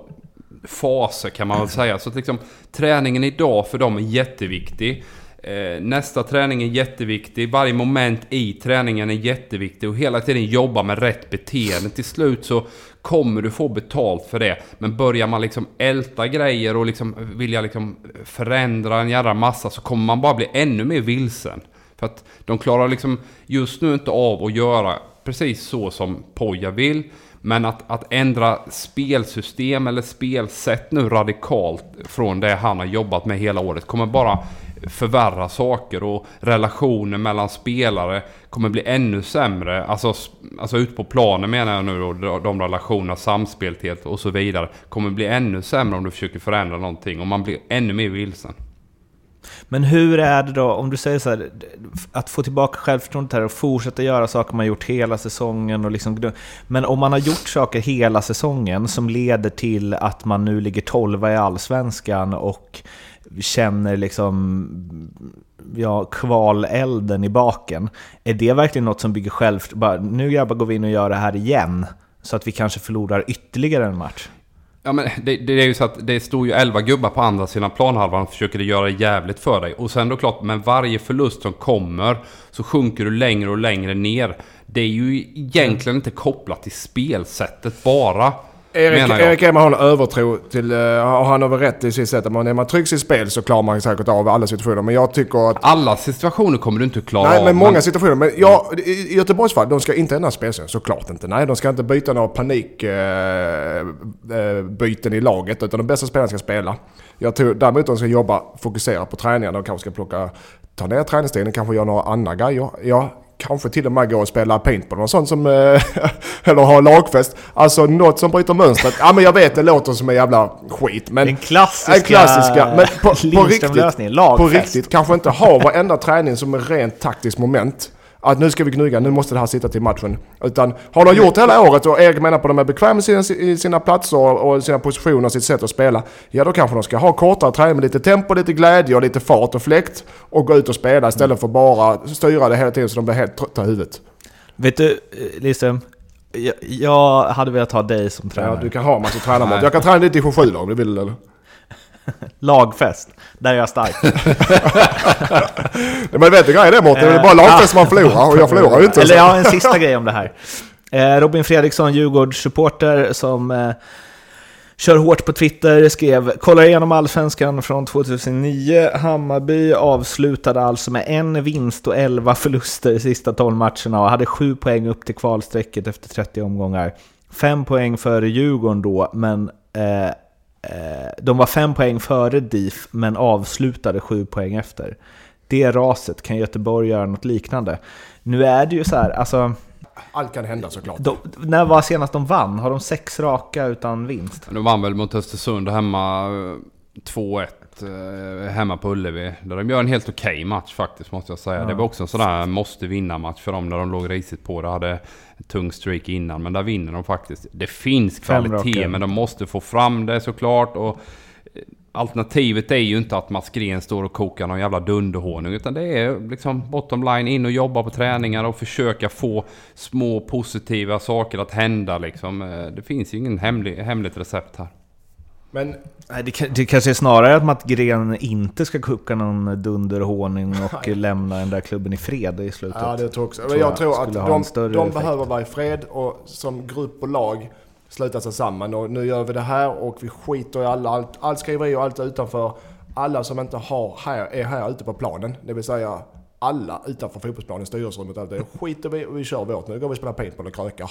faser kan man väl säga. Så att liksom, träningen idag för dem är jätteviktig. Eh, nästa träning är jätteviktig. Varje moment i träningen är jätteviktig. Och hela tiden jobba med rätt beteende. Till slut så kommer du få betalt för det. Men börjar man liksom älta grejer och liksom vilja liksom förändra en jävla massa så kommer man bara bli ännu mer vilsen. För att de klarar liksom just nu inte av att göra precis så som Poja vill. Men att, att ändra spelsystem eller spelsätt nu radikalt från det han har jobbat med hela året kommer bara förvärra saker och relationer mellan spelare kommer bli ännu sämre. Alltså, alltså ut på planen menar jag nu då, de relationerna, samspelthet och så vidare kommer bli ännu sämre om du försöker förändra någonting och man blir ännu mer vilsen.
Men hur är det då, om du säger så här, att få tillbaka självförtroendet här och fortsätta göra saker man gjort hela säsongen och liksom... Men om man har gjort saker hela säsongen som leder till att man nu ligger 12 i Allsvenskan och känner liksom ja, kvalelden i baken. Är det verkligen något som bygger självförtroende? Nu grabbar går vi in och gör det här igen, så att vi kanske förlorar ytterligare en match.
Ja men det, det är ju så att det står ju 11 gubbar på andra sidan planhalvan och försöker göra det jävligt för dig. Och sen då klart, med varje förlust som kommer så sjunker du längre och längre ner. Det är ju egentligen inte kopplat till spelsättet bara.
Erik,
jag.
Erik Edman har en övertro till, eh, och han har väl rätt i sitt sätt. att man- När man tryggs i spel så klarar man säkert av alla situationer. Men jag tycker att...
Alla situationer kommer du inte klara
Nej,
av.
men många situationer. Men ja, i i Göteborgs fall, de ska inte ändra spelsystem. Såklart inte. Nej, de ska inte byta några panikbyten i laget. Utan de bästa spelarna ska spela. Jag tror däremot de ska jobba, fokusera på träningarna. De kanske ska plocka, ta ner träningstiden, kanske göra några andra grejer. Ja, kanske till och med gå och spela paintball och sånt som... eh, eller ha lagfest. Alltså något som bryter mönstret. Ja men jag vet det låter som en jävla skit men...
Den klassiska,
Den klassiska, men på, på riktigt, på riktigt, kanske inte ha varenda träning som är rent taktiskt moment. Att nu ska vi gnugga, nu måste det här sitta till matchen. Utan har de gjort det hela året och Erik menar på att de är bekväma med sina, i sina platser och sina positioner och sitt sätt att spela. Ja då kanske de ska ha kortare träning med lite tempo, lite glädje och lite fart och fläkt. Och gå ut och spela istället för bara styra det hela tiden så de blir helt trötta i huvudet.
Vet du, Lindström? Jag, jag hade velat ha dig som
Ja,
tränare.
du kan ha massa tränarmat.
Nej.
Jag kan träna lite i 27 lag om du vill eller?
Lagfest. Där är jag stark.
Men du vet grejen är Mårten, det är bara lagfest man förlorar och jag förlorar ju inte.
Eller har en sista grej om det här. Eh, Robin Fredriksson, Djurgårdssupporter, som eh, kör hårt på Twitter, skrev “Kollar igenom allsvenskan från 2009. Hammarby avslutade alltså med en vinst och 11 förluster i sista 12 matcherna och hade 7 poäng upp till kvalstrecket efter 30 omgångar. 5 poäng före Djurgården då, men eh, eh, de var 5 poäng före DIF, men avslutade 7 poäng efter. Det raset, kan Göteborg göra något liknande? Nu är det ju så här, alltså...
Allt kan hända såklart.
De, när var senast de vann? Har de sex raka utan vinst?
De vann väl mot Östersund hemma eh, 2-1 eh, hemma på Ullevi. Där de gör en helt okej match faktiskt måste jag säga. Det var också en sån där måste vinna match för dem när de låg risigt på. Det hade en tung streak innan men där vinner de faktiskt. Det finns kvalitet men de måste få fram det såklart. Och eh, Alternativet är ju inte att Mats Green står och kokar någon jävla dunderhonung. Utan det är liksom bottom line in och jobba på träningar och försöka få små positiva saker att hända liksom. Eh, Det finns ju ingen hemlig, hemligt recept här.
Men
Nej, det, kan- det kanske är snarare att Gren inte ska kucka någon dunderhonung och lämna den där klubben i fred i slutet.
Ja, det tror jag också. Men jag tror att de, de behöver vara i fred och som grupp och lag sluta sig samman. Och nu gör vi det här och vi skiter i alla, allt, allt skriveri och allt utanför. Alla som inte har här, är här ute på planen. Det vill säga alla utanför fotbollsplanen, styrelserummet och allt det. skiter vi och vi kör vårt. Nu går vi och spelar paintball och krökar.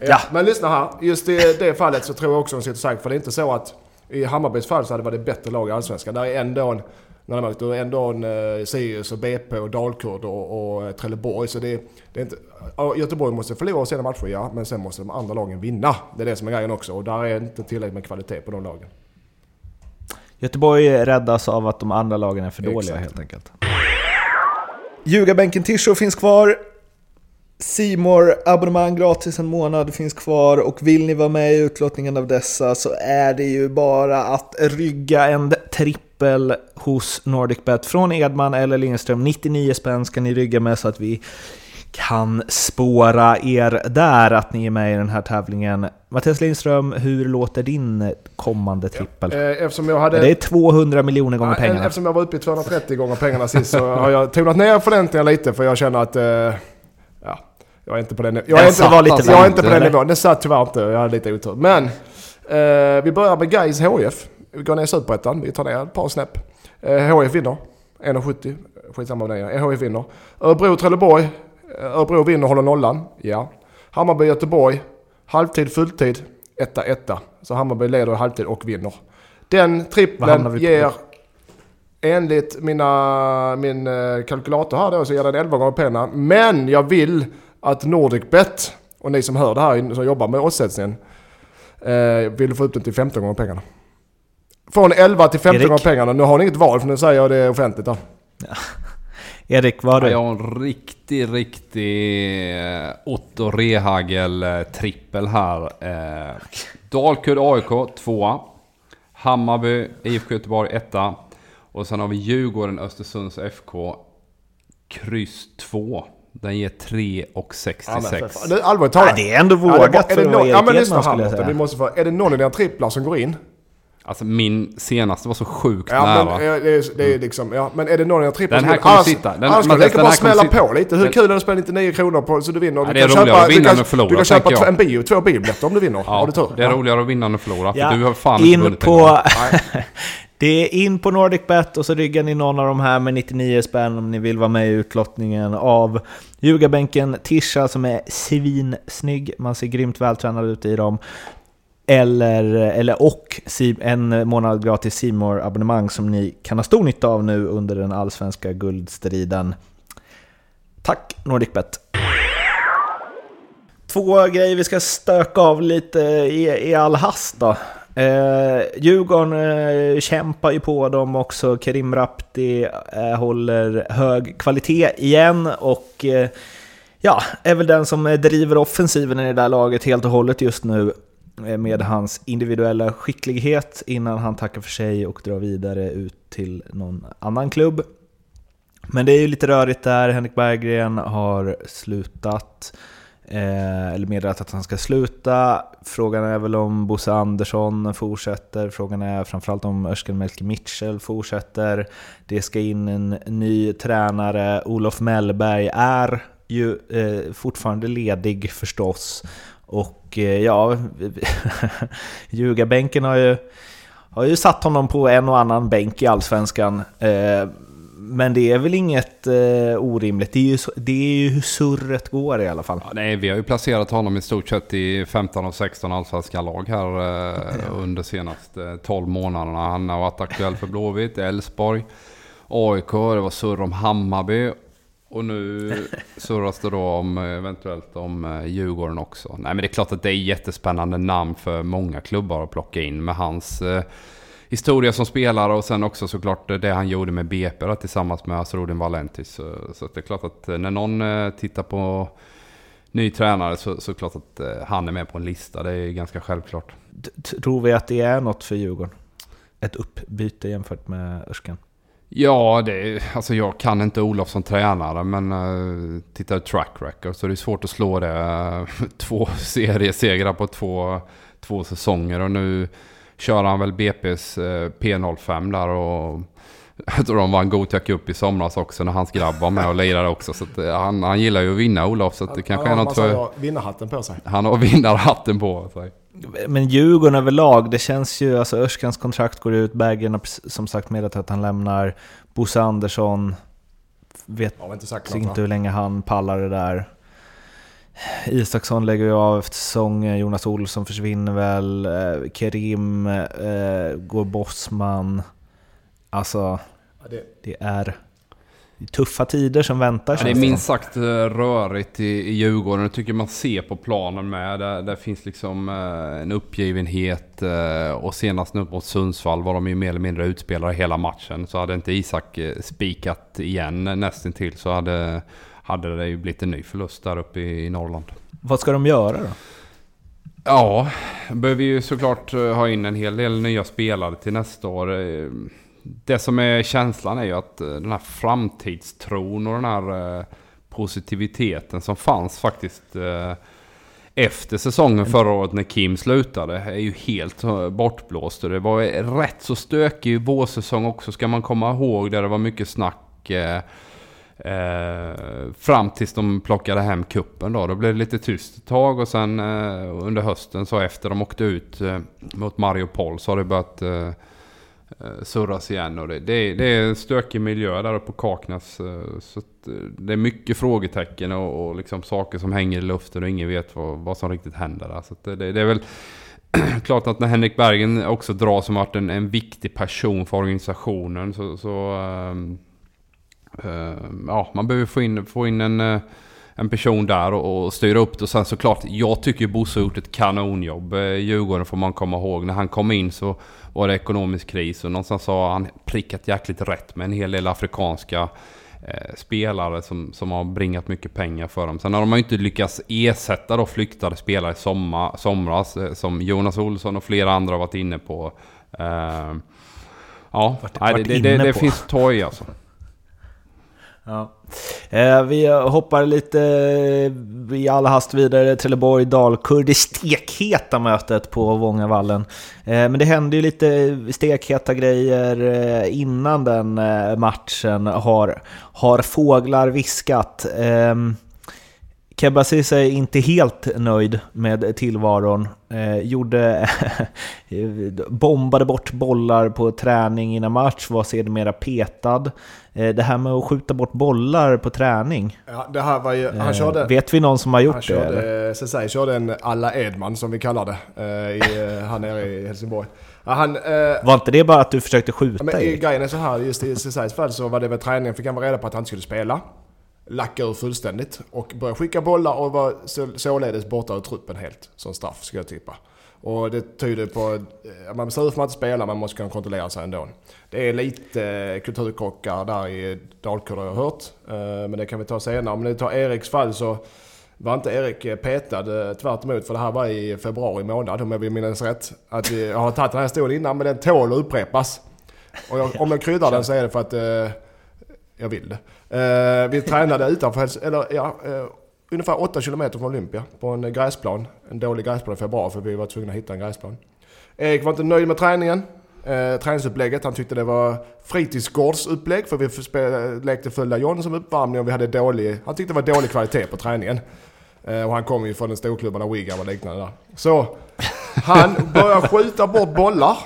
Ja.
Men lyssna här. Just i det fallet så tror jag också de sitter sagt. För det är inte så att i Hammarbys fall så hade det varit bättre lag i Allsvenskan. Där är ändå en, när de märkt, det är ändå en eh, Sirius och BP och Dalkurd och, och eh, Trelleborg. Så det, det är inte, Göteborg måste förlora sina matcher ja, men sen måste de andra lagen vinna. Det är det som är grejen också. Och där är inte tillräckligt med kvalitet på de lagen.
Göteborg räddas av att de andra lagen är för dåliga
Exakt.
helt enkelt. Ljugarbänken Tisho finns kvar. Simor abonnemang gratis en månad finns kvar och vill ni vara med i utlottningen av dessa så är det ju bara att rygga en trippel hos NordicBet från Edman eller Lindström. 99 spänn ska ni rygga med så att vi kan spåra er där att ni är med i den här tävlingen. Mattias Lindström, hur låter din kommande trippel?
Eh, Eftersom jag hade...
Det är 200 miljoner gånger
Ja,
pengarna.
Eftersom jag var uppe i 230 gånger pengarna sist så har jag tonat ner förväntningarna lite för jag känner att... Eh, ja, jag är inte på den Jag
Den
är inte,
var lite
jag är inte på den nivån. Det satt tyvärr inte. Jag hade lite otur. Men eh, vi börjar med Gais HF. Vi går ner i Superettan. Vi tar ner ett par snäpp. Eh, HF vinner. 1,70. Skitsamma med det. HF vinner. Örebro-Trelleborg. Eh, Örebro vinner håller nollan. Ja. Hammarby-Göteborg. Halvtid, fulltid. Etta, etta. Så Hammarby leder i halvtid och vinner. Den
Vad
trippeln ger Enligt mina, min eh, kalkylator här då så ger den 11 gånger pengarna. Men jag vill att NordicBet och ni som hör det här som jobbar med oddsättningen eh, vill få upp den till 15 gånger pengarna. Från 11 till 15
Erik?
gånger pengarna. Nu har ni inget val för nu säger jag det offentligt då.
Erik, vad har
Ja,
du?
jag har en riktig, riktig eh, Otto Rehagel eh, trippel här. Eh, Dalkurd AIK 2 Hammarby IFK Göteborg 1 Och sen har vi Djurgården Östersunds FK kryss 2. Den ger 3 och 66.
Det, allvarligt
Ja,
talat.
det är ändå
Ja, det är
vågat
det
för att
nå-
vara
Ja men lyssna här
jag
vi måste få, Är det någon av dina tripplar som går in?
Alltså min senaste var så sjukt
Ja
nära.
men eh, det är, det är liksom, ja men är det någon av dina tripplar
Den här kommer sitta. Den-
Annars ska
men
du lika bara smälla på lite. Hur
Den-
kul är det att spela 99 kronor på så du vinner?
Ja,
Du
det är
kan
roligare att vinna
kan-
än att förlora,
Du kan köpa
jag.
en bio, två biobiljetter om du vinner. Har du tur?
Ja, det är
Ja.
roligare att vinna än att förlora. För
Ja,
du har fan inte
in
vunnit en gång.
på... det är in på NordicBet och så ryggar ni någon av de här med 99 spänn om ni vill vara med i utlottningen av ljugarbänken Tisha som är svinsnygg. Man ser grymt vältränad ut i dem. Eller, eller och en månad gratis simor abonnemang som ni kan ha stor nytta av nu under den allsvenska guldstriden. Tack NordicBet! Två grejer vi ska stöka av lite i, i all hast då. Eh, Djurgården eh, kämpar ju på dem också. Kerim Rapti eh, håller hög kvalitet igen och eh, ja, är väl den som eh, driver offensiven i det där laget helt och hållet just nu eh, med hans individuella skicklighet innan han tackar för sig och drar vidare ut till någon annan klubb. Men det är ju lite rörigt där, Henrik Berggren har slutat. Eh, eller meddelat att han ska sluta. Frågan är väl om Bosse Andersson fortsätter. Frågan är framförallt om Özcan Melke Mitchell fortsätter. Det ska in en ny tränare. Olof Mellberg är ju eh, fortfarande ledig förstås. Och eh, ja, ljugarbänken har ju, har ju satt honom på en och annan bänk i Allsvenskan. Eh, men det är väl inget eh, orimligt. Det är, ju, det är ju hur surret går i alla fall.
Ja, nej, vi har ju placerat honom i stort sett i 15 och 16 allsvenska lag här eh, under senaste 12 månaderna. Han har varit aktuell för Blåvitt, Elfsborg, AIK, det var surr om Hammarby. Och nu surras det då om eventuellt om eh, Djurgården också. Nej men det är klart att det är jättespännande namn för många klubbar att plocka in med hans eh, historia som spelare och sen också såklart det han gjorde med BP då, tillsammans med Asrudin Valentis. Så, så det är klart att när någon eh, tittar på ny tränare så, så klart att eh, han är med på en lista. Det är ganska självklart.
Tror vi att det är något för Djurgården? Ett uppbyte jämfört med Örskan?
Ja, det, alltså jag kan inte Olof som tränare men uh, tittar track record så det är svårt att slå det. Två seriesegrar på två, två säsonger och nu kör han väl BP's eh, P05 där och jag tror de vann Gothia Cup i somras också när hans grabb var med och lirade också. Så att, eh, han, han gillar ju att vinna Olof så att det kanske
han
är något för...
vinnarhatten på sig.
Han har vinnarhatten på sig.
Men Djurgården överlag, det känns ju... Alltså Örskans kontrakt går ut, Berggren har som sagt meddelat att han lämnar. Bosse Andersson vet inte, inte hur länge han pallar det där. Isaksson lägger ju av efter säsongen, Jonas Olsson försvinner väl, eh, Kerim eh, går Bosman. Alltså, ja, det... det... är tuffa tider som väntar.
Ja, det är minst sagt eh, rörigt i, i Djurgården. Jag tycker man ser på planen med. Där, där finns liksom eh, en uppgivenhet. Eh, och senast nu mot Sundsvall var de ju mer eller mindre utspelare hela matchen. Så hade inte Isak spikat igen nästintill så hade hade det ju blivit en ny förlust där uppe i Norrland.
Vad ska de göra då?
Ja, behöver ju såklart eh, ha in en hel del nya spelare till nästa år. Eh, det som är känslan är ju att eh, den här framtidstron och den här positiviteten som fanns faktiskt efter säsongen förra året när Kim slutade är ju helt bortblåst. Det var rätt så stökig vårsäsong också ska man komma ihåg där det var mycket snack Eh, fram tills de plockade hem kuppen då. Då blev det lite tyst ett tag och sen eh, under hösten så efter de åkte ut eh, mot Mariupol så har det börjat eh, eh surras igen. Och det, det, det, är en stökig miljö där uppe på Kaknäs. Eh, så eh, det är mycket frågetecken och, och liksom saker som hänger i luften och ingen vet vad, vad som riktigt händer där. Så det, det, är väl klart att när Henrik Bergen också dras som varit en, en viktig person för organisationen så, så um, Eh, ja, man behöver få in, få in en, eh, en person där och, och styra upp det. Och sen såklart, jag tycker Bosse har gjort ett kanonjobb. Eh, Djurgården får man komma ihåg. När han kom in så var det ekonomisk kris och någonstans har han prickat jäkligt rätt med en hel del afrikanska eh, spelare som, som har bringat mycket pengar för dem. Sen har de ju inte lyckats ersätta då flyktade spelare i sommar, somras eh, som Jonas Olsson och flera andra har varit inne på. Eh, ja, vart, nej, det, det, det, det finns toj alltså.
Ja. Eh, vi hoppar lite eh, i all hast vidare. Trelleborg, Dalkurd. Det stekheta mötet på Vångavallen. Eh, men det hände ju lite stekheta grejer eh, innan den eh, matchen, har, har fåglar viskat. Eh, Kebasis är inte helt nöjd med tillvaron. Eh, gjorde bombade bort bollar på träning innan match, var sedermera petad. Eh, det här med att skjuta bort bollar på träning.
Ja, det här var ju, han eh, körde,
vet vi någon som har gjort
han
körde,
det? Eller? Cesai körde en alla Edman som vi kallar det, eh, i, här nere i Helsingborg. Han, eh,
var inte det bara att du försökte skjuta?
Men, Grejen är så här, just i Cesais fall så var det väl träningen, fick han reda på att han inte skulle spela lacka ur fullständigt och börja skicka bollar och var således borta ur truppen helt som straff skulle jag tippa. Och det tyder på att man ser ut för att inte spela, man måste kunna kontrollera sig ändå. Det är lite eh, kulturkrockar där i Dalkurd har jag hört. Eh, men det kan vi ta senare. Om ni tar Eriks fall så var inte Erik petad tvärtemot tvärt emot för det här var i februari månad om jag vill minnas rätt. Att jag har tagit den här historien innan men den tål att upprepas. Och jag, om jag kryddar den så är det för att eh, jag vill det. Eh, vi tränade utanför, eller ja, eh, ungefär 8 km från Olympia på en eh, gräsplan. En dålig gräsplan i februari för vi var tvungna att hitta en gräsplan. Erik var inte nöjd med träningen. Eh, träningsupplägget. Han tyckte det var fritidsgårdsupplägg för vi spelade, lekte följa John som uppvärmning och vi hade dålig... Han tyckte det var dålig kvalitet på träningen. Eh, och han kom ju från den där Wigan och liknande där. Så han började skjuta bort bollar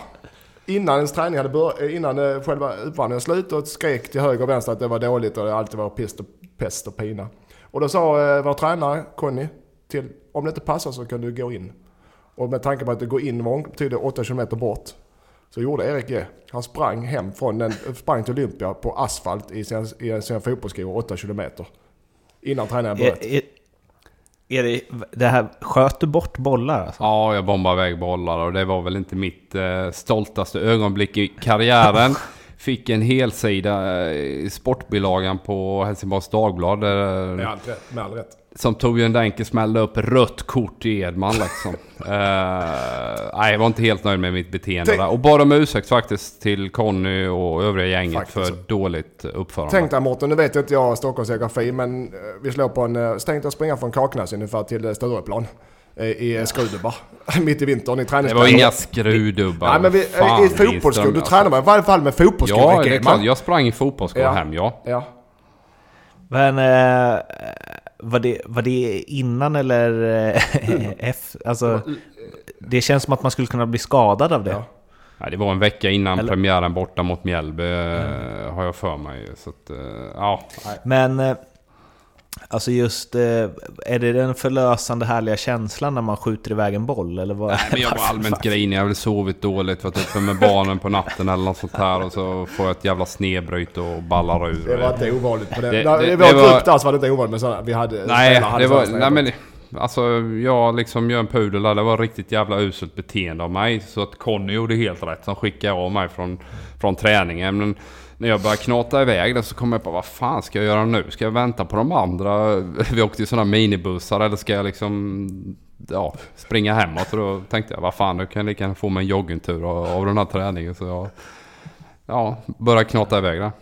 innan ens träning hade börjat, eh, innan eh, själva uppvärmningen slut och skrek till höger och vänster att det var dåligt och det alltid var pest och, pest och pina. Och då sa eh, vår tränare Conny till om det inte passar så kan du gå in. Och med tanke på att det går in var betyder 8 km bort. Så gjorde Erik det. Han sprang hem från den, sprang till Olympia på asfalt i sina, i sina fotbollsskor 8 km. Innan träningen började.
Är, det, det här, sköt du bort bollar alltså?
Ja, jag bombade iväg bollar och det var väl inte mitt eh, stoltaste ögonblick i karriären. Fick en helsida eh, i sportbilagan på Helsingborgs Dagblad. Där,
Med all rätt. Med all rätt.
Som Torbjörn Denke smällde upp rött kort till Edman liksom. Eh, nej, jag var inte helt nöjd med mitt beteende
Tänk-
där. Och bad om ursäkt faktiskt till Conny och övriga gänget
Faktiskt.
för dåligt uppförande.
Tänk dig Mårten, nu vet jag inte jag Stockholms geografi men eh, vi slår på en... eh, Tänk dig att springa från Kaknäs ungefär till Stureplan. I Skrudubbar. Mitt i vintern i
det
träningsläger.
var inga skruvdubbar.
Nej men vi,
Fan,
i fotbollsskor, du
alltså.
tränar man i varje fall med fotbollsskor.
Ja, det är klart. Jag sprang i fotbollsskor
Ja.
hem, ja.
Ja.
Men eh, var, det, var det innan eller eh, efter? Alltså, det känns som att man skulle kunna bli skadad av det.
Ja.
Det var en vecka innan
Eller-
premiären borta mot Mjällby, eh, har jag för mig. Så att, eh, ja.
Men alltså just, eh, är det den förlösande härliga känslan när man skjuter iväg en boll? Eller vad?
Nej, men jag var allmänt grinig. Jag hade sovit dåligt, varit uppe med barnen på natten eller något sånt här. Och så får jag ett jävla snedbryt och ballar ur.
Det var inte ovanligt på.
Det-
Det,
det- det var-
grupp där så var det inte ovanligt med sådana. Vi hade...
Nej,
hade
det var... Nej, men, alltså, jag liksom gör en pudel där. Det var riktigt jävla uselt beteende av mig. Så att Conny gjorde helt rätt. som skickade av mig från, från träningen. Men när jag började knata iväg det så kom jag på vad fan ska jag göra nu? Ska jag vänta på de andra? Vi åkte i sådana minibussar eller ska jag liksom ja, springa hemåt? Och då tänkte jag vad fan, nu kan jag lika gärna få mig en joggingtur av, av den här träningen. Så jag ja, började knata iväg där.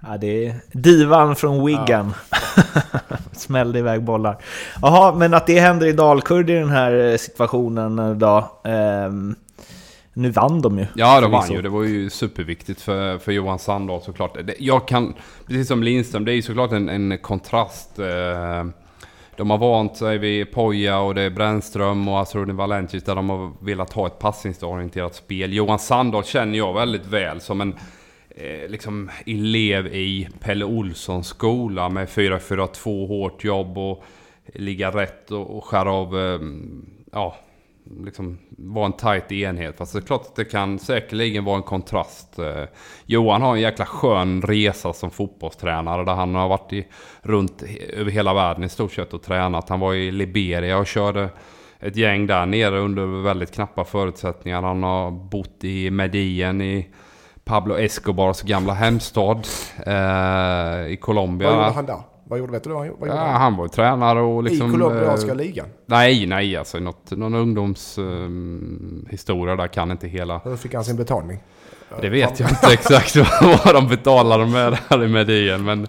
Ja, det är divan från Wigan. Smällde iväg bollar. Jaha, men att det händer i Dalkurd i den här eh, situationen eh, då. ehm, nu vann de ju.
Ja, det vann ju. Det var ju superviktigt för, för Johan Sandahl såklart. Jag kan, precis som Lindström, det är ju såklart en, en kontrast. Eh, de har vant sig vid Poja och det är Brännström och Asrudin Valentis där de har velat ha ett passningsorienterat spel. Johan Sandahl känner jag väldigt väl som en eh, liksom elev i Pelle Olssons skola med 4-4-2, hårt jobb och ligga rätt och, och skära av, eh, ja, liksom vara en tight enhet. Fast det är klart att det kan säkerligen vara en kontrast. Eh, Johan har en jäkla skön resa som fotbollstränare där han har varit i, runt över hela världen i stort sett och tränat. Han var i Liberia och körde ett gäng där nere under väldigt knappa förutsättningar. Han har bott i Medellin i Pablo Escobars gamla hemstad eh, i Colombia.
Vad gjorde han där? Vad gjorde, vet du vad? Vad
Ja,
han?
han var tränare och liksom...
I colombianska
eh,
ligan?
Nej, nej alltså något, någon ungdomshistoria historia där kan inte hela...
Hur fick han sin betalning?
Det vet jag inte exakt vad, de betalade med där i Medien men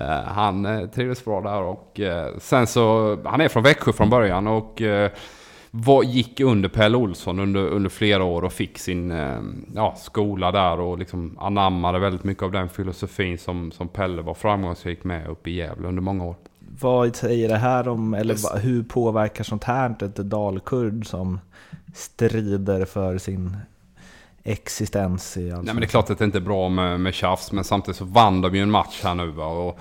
eh, han eh, trivdes bra där och eh, sen så, han är från Växjö från början och eh, var, gick under Pelle Olsson under, under flera år och fick sin eh, ja, skola där och liksom anammade väldigt mycket av den filosofin som, som Pelle var framgångsrik med uppe i Gävle under många år.
Vad säger det här om, eller va- hur påverkar sånt här ett dalkurd som strider för sin existens i
Nej men det är klart att det inte är bra med, med tjafs, men samtidigt så vann de ju en match här nu va. Och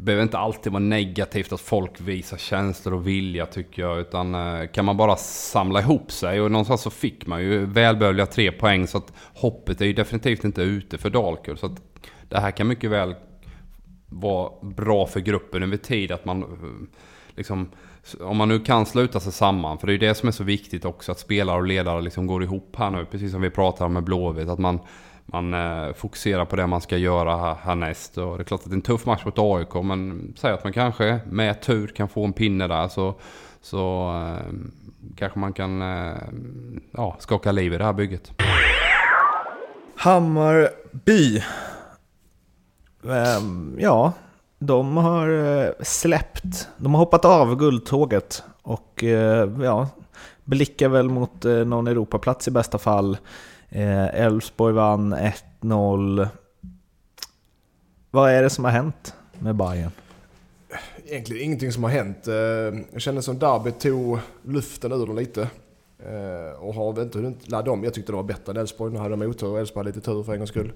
behöver inte alltid vara negativt att folk visar känslor och vilja tycker jag. Utan eh, kan man bara samla ihop sig och någonstans så fick man ju välbehövliga tre poäng. Så att hoppet är ju definitivt inte ute för Dalkurd. Så att det här kan mycket väl vara bra för gruppen över tid. Att man eh, liksom, om man nu kan sluta sig samman, för det är ju det som är så viktigt också, att spelare och ledare liksom går ihop här nu, precis som vi pratar om med Blåvitt. Att man, man eh, fokuserar på det man ska göra härnäst. Och det är klart att det är en tuff match mot AIK, men säg att man kanske med tur kan få en pinne där. Så, så eh, kanske man kan eh, ja, skaka liv i det här bygget.
Hammarby. Ehm, ja, de har eh, släppt, de har hoppat av guldtåget och eh, ja, blickar väl mot eh, någon Europaplats i bästa fall. Eh, Elfsborg vann 1-0. Vad är det som har hänt med Bayern?
Egentligen ingenting som har hänt. Eh, jag känner som Derby tog luften ur dem lite. Eh, och har väl inte hunnit ladda om. Jag tyckte det var bättre än Elfsborg. Nu hade de otur och Elfsborg hade lite tur för en gångs skull.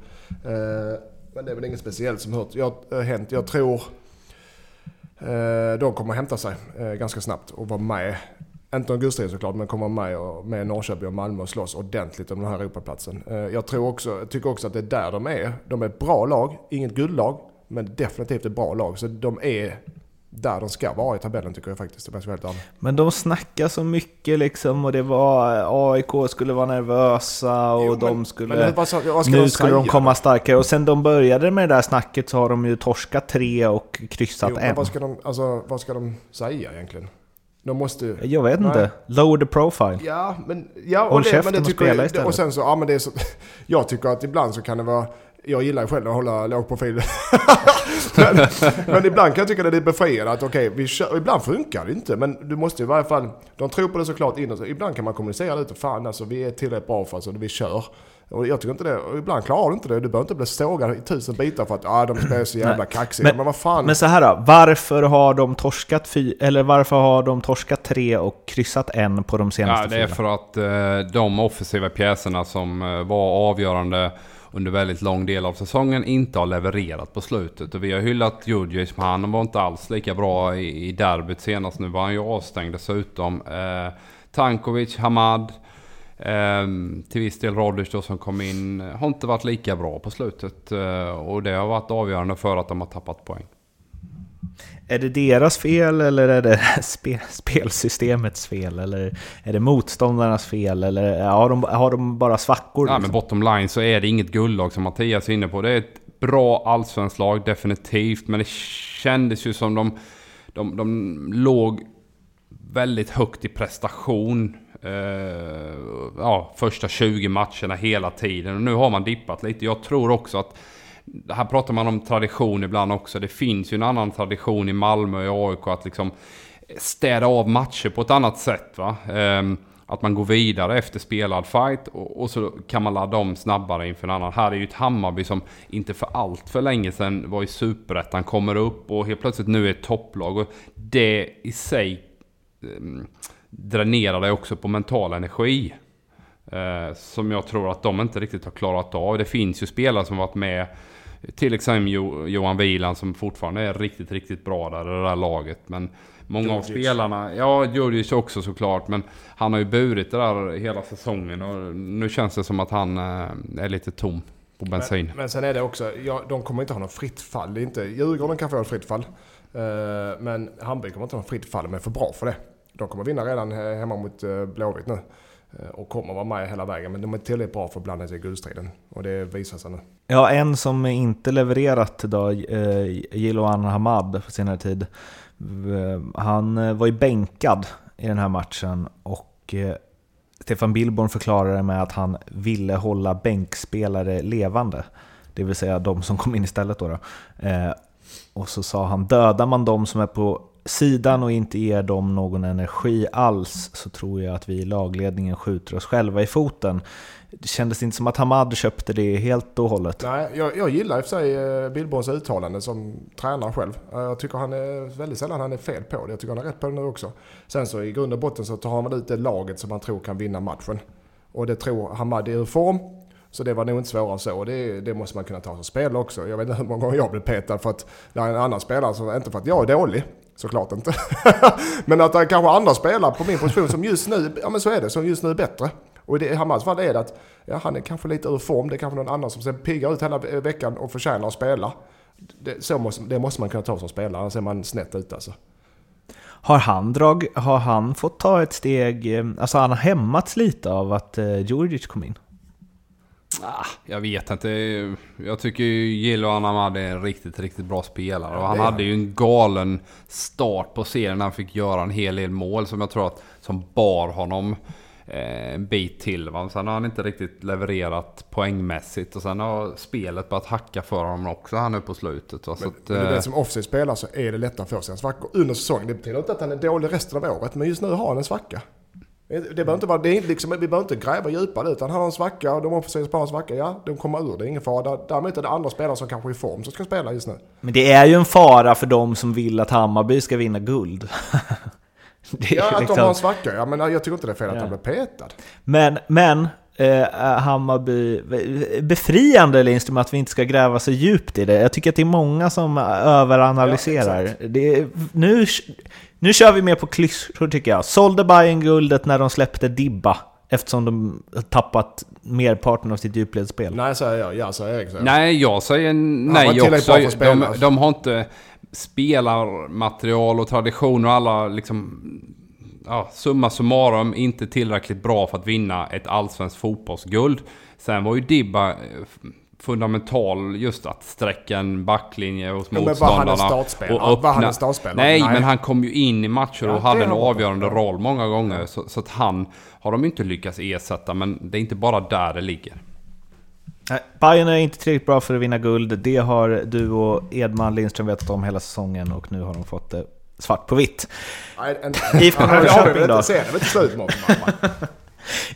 Men det är väl inget speciellt som hört, jag, har hänt. Jag tror de kommer hämta sig ganska snabbt och vara med. Inte om guldstriden såklart, men kommer med och, med Norrköping och Malmö och slåss ordentligt om den här Europaplatsen. Eh, jag tror också, tycker också att det är där de är. De är ett bra lag, inget guldlag, men definitivt ett bra lag. Så de är där de ska vara i tabellen tycker jag faktiskt. Det helt
Men de snackar så mycket liksom och det var AIK skulle vara nervösa och jo, men, de skulle... Men vad, vad nu de skulle de komma starkare och sen de började med det där snacket så har de ju torskat tre och kryssat jo, en.
Vad ska, de, alltså, vad ska de säga egentligen? De måste.
Jag vet nej. inte. Lower the profile.
Ja, men... Ja, och Håll det, käften men det och spela istället. Och sen så, ja men det är så... Jag tycker att ibland så kan det vara jag gillar ju själv att hålla låg profil. men, men, ibland kan jag tycka det är befriande att okej, okay, ibland funkar det inte. Men du måste i varje fall, de tror på det såklart inåt. Ibland kan man kommunicera lite, fan alltså vi är tillräckligt bra för alltså, vi kör. Och jag tycker inte det. Och ibland klarar du inte det. Du behöver inte bli sågad i tusen bitar för att ah, de spelar så jävla kaxiga. Men, men vad fan.
Men så här då. Varför har de torskat fy, eller varför har de torskat tre och kryssat en på de senaste
fyra? Ja, det är för att eh, de offensiva pjäserna som eh, var avgörande under väldigt lång del av säsongen inte har levererat på slutet. Och vi har hyllat Djurdjic, men han var inte alls lika bra i, i derbyt senast. Nu var han ju avstängd dessutom. Eh, Tankovic, Hamad, eh, till viss del Rodic då som kom in, har inte varit lika bra på slutet. Eh, och det har varit avgörande för att de har tappat poäng.
Är det deras fel eller är det spe, spelsystemets fel? Eller är det motståndarnas fel? Eller har de, har de bara svackor?
Ja, liksom? men bottom line så är det inget guldlag som Mattias är inne på. Det är ett bra allsvenskt lag, definitivt. Men det kändes ju som de, de, de låg väldigt högt i prestation. Eh, ja, första 20 matcherna hela tiden. Och nu har man dippat lite. Jag tror också att här pratar man om tradition ibland också. Det finns ju en annan tradition i Malmö och i AIK att liksom städa av matcher på ett annat sätt. Va? Ehm, att man går vidare efter spelad fight och, och, så kan man ladda om snabbare inför en annan. Här är ju ett Hammarby som inte för allt för länge sedan var i superettan, kommer upp och helt plötsligt nu är ett topplag. Och det i sig ehm, dränerar det också på mental energi. Uh, som jag tror att de inte riktigt har klarat av. Det finns ju spelare som varit med till exempel Johan Wieland som fortfarande är riktigt, riktigt bra där i det där laget. Men många Djurdjic. av spelarna, ja Djurdjic också såklart, men han har ju burit det där hela säsongen och nu känns det som att han eh, är lite tom på bensin.
Men, men sen är det också, ja, de kommer inte ha något fritt fall. Inte, Djurgården kan få ett fritt fall. Uh, men Hammarby kommer inte ha något fritt fall, men är för bra för det. De kommer vinna redan eh, hemma mot eh, Blåvitt nu. Eh, och kommer vara med hela vägen. Men de är tillräckligt bra för att blanda sig i guldstriden. Och det visar sig nu.
Ja, en som inte levererat idag, Jiloan Hamad på senare tid. Han var ju bänkad i den här matchen och Stefan Billborn förklarade med att han ville hålla bänkspelare levande. Det vill säga de som kom in istället då. då. Och så sa han, dödar man de som är på sidan och inte ger dem någon energi alls så tror jag att vi i lagledningen skjuter oss själva i foten. Det kändes inte som att Hamad köpte det helt och hållet.
Nej, jag, jag gillar i och för sig eh, Billborns uttalande som tränare själv. Eh, jag tycker han är väldigt sällan han är fel på det. Jag tycker han är rätt på det nu också. Sen så i grund och botten så tar han väl ut det laget som han tror kan vinna matchen. Och det tror Hamad är ur form. Så det var nog inte svårare än så. Det, det måste man kunna ta som spel också. Jag vet inte hur många gånger jag blev petad för att det är en annan spelare som, inte för att jag är dålig, Såklart inte. men att det är kanske andra spelare på min position som just nu, ja men så är det, som just nu är bättre. Och i Hamads fall är det att ja, han är kanske lite ur form. Det är kanske någon annan som ser piggar ut hela veckan och förtjänar att spela. Det, så måste, det måste man kunna ta som spelare, annars är man snett ute alltså.
Har han, drag, har han fått ta ett steg, eh, alltså han har hämmats lite av att eh, Djurdjic kom in?
Ah, jag vet inte. Jag tycker ju Gillo Anamad är en riktigt, riktigt bra spelare. Och han hade ju en galen start på serien när han fick göra en hel del mål som jag tror att som bar honom eh, en bit till. Va? Sen har han inte riktigt levererat poängmässigt. Och sen har spelet börjat hacka för honom också här nu på slutet. Va?
Men,
att,
men det är
eh,
det som offside spelar så är det lättare att få sig en svacka under säsongen. Det betyder inte att han är dålig resten av året, men just nu har han en svacka. Det behöver inte vara, det är liksom, vi behöver inte gräva djupare utan han har en svacka och de offensiva spelarna har en svacka. Ja, de kommer ur det, ingen fara. Däremot är det andra spelare som kanske är i form som ska spela just nu.
Men det är ju en fara för de som vill att Hammarby ska vinna guld. Är
Ja, att
liksom-
de har en svacka. Ja, men jag tycker inte det är fel att
Ja.
han blir petad.
Men, men eh, Hammarby, befriande Lindström att vi inte ska gräva så djupt i det. Jag tycker att det är många som överanalyserar.
Ja,
det är, nu, nu kör vi mer på klyschor tycker jag. Sålde Bayern guldet när de släppte Dibba? Eftersom de tappat merparten av sitt djupledsspel.
Nej, säger jag. Ja, säger Erik. säger.
Nej, jag säger nej
bra
också.
att spela.
De, de har inte spelarmaterial och traditioner och alla liksom... Ja, summa summarum inte tillräckligt bra för att vinna ett allsvenskt fotbollsguld. Sen var ju Dibba eh, fundamental just att sträcka en backlinje hos
men var han en
motståndarna.
startspelare? Var han en startspelare?
Nej,
Nej.
men han kom ju in i matcher
Ja,
och hade
det
en avgörande
Ja.
roll många gånger. Så, så att han har de inte lyckats ersätta, men det är inte bara där det ligger.
Nej, Bayern är inte tillräckligt bra för att vinna guld. Det har du och Edman Lindström vetat om hela säsongen och nu har de fått det svart på vitt. IFK
Ja,
Norrköping då?
Det är väl inte slut honom.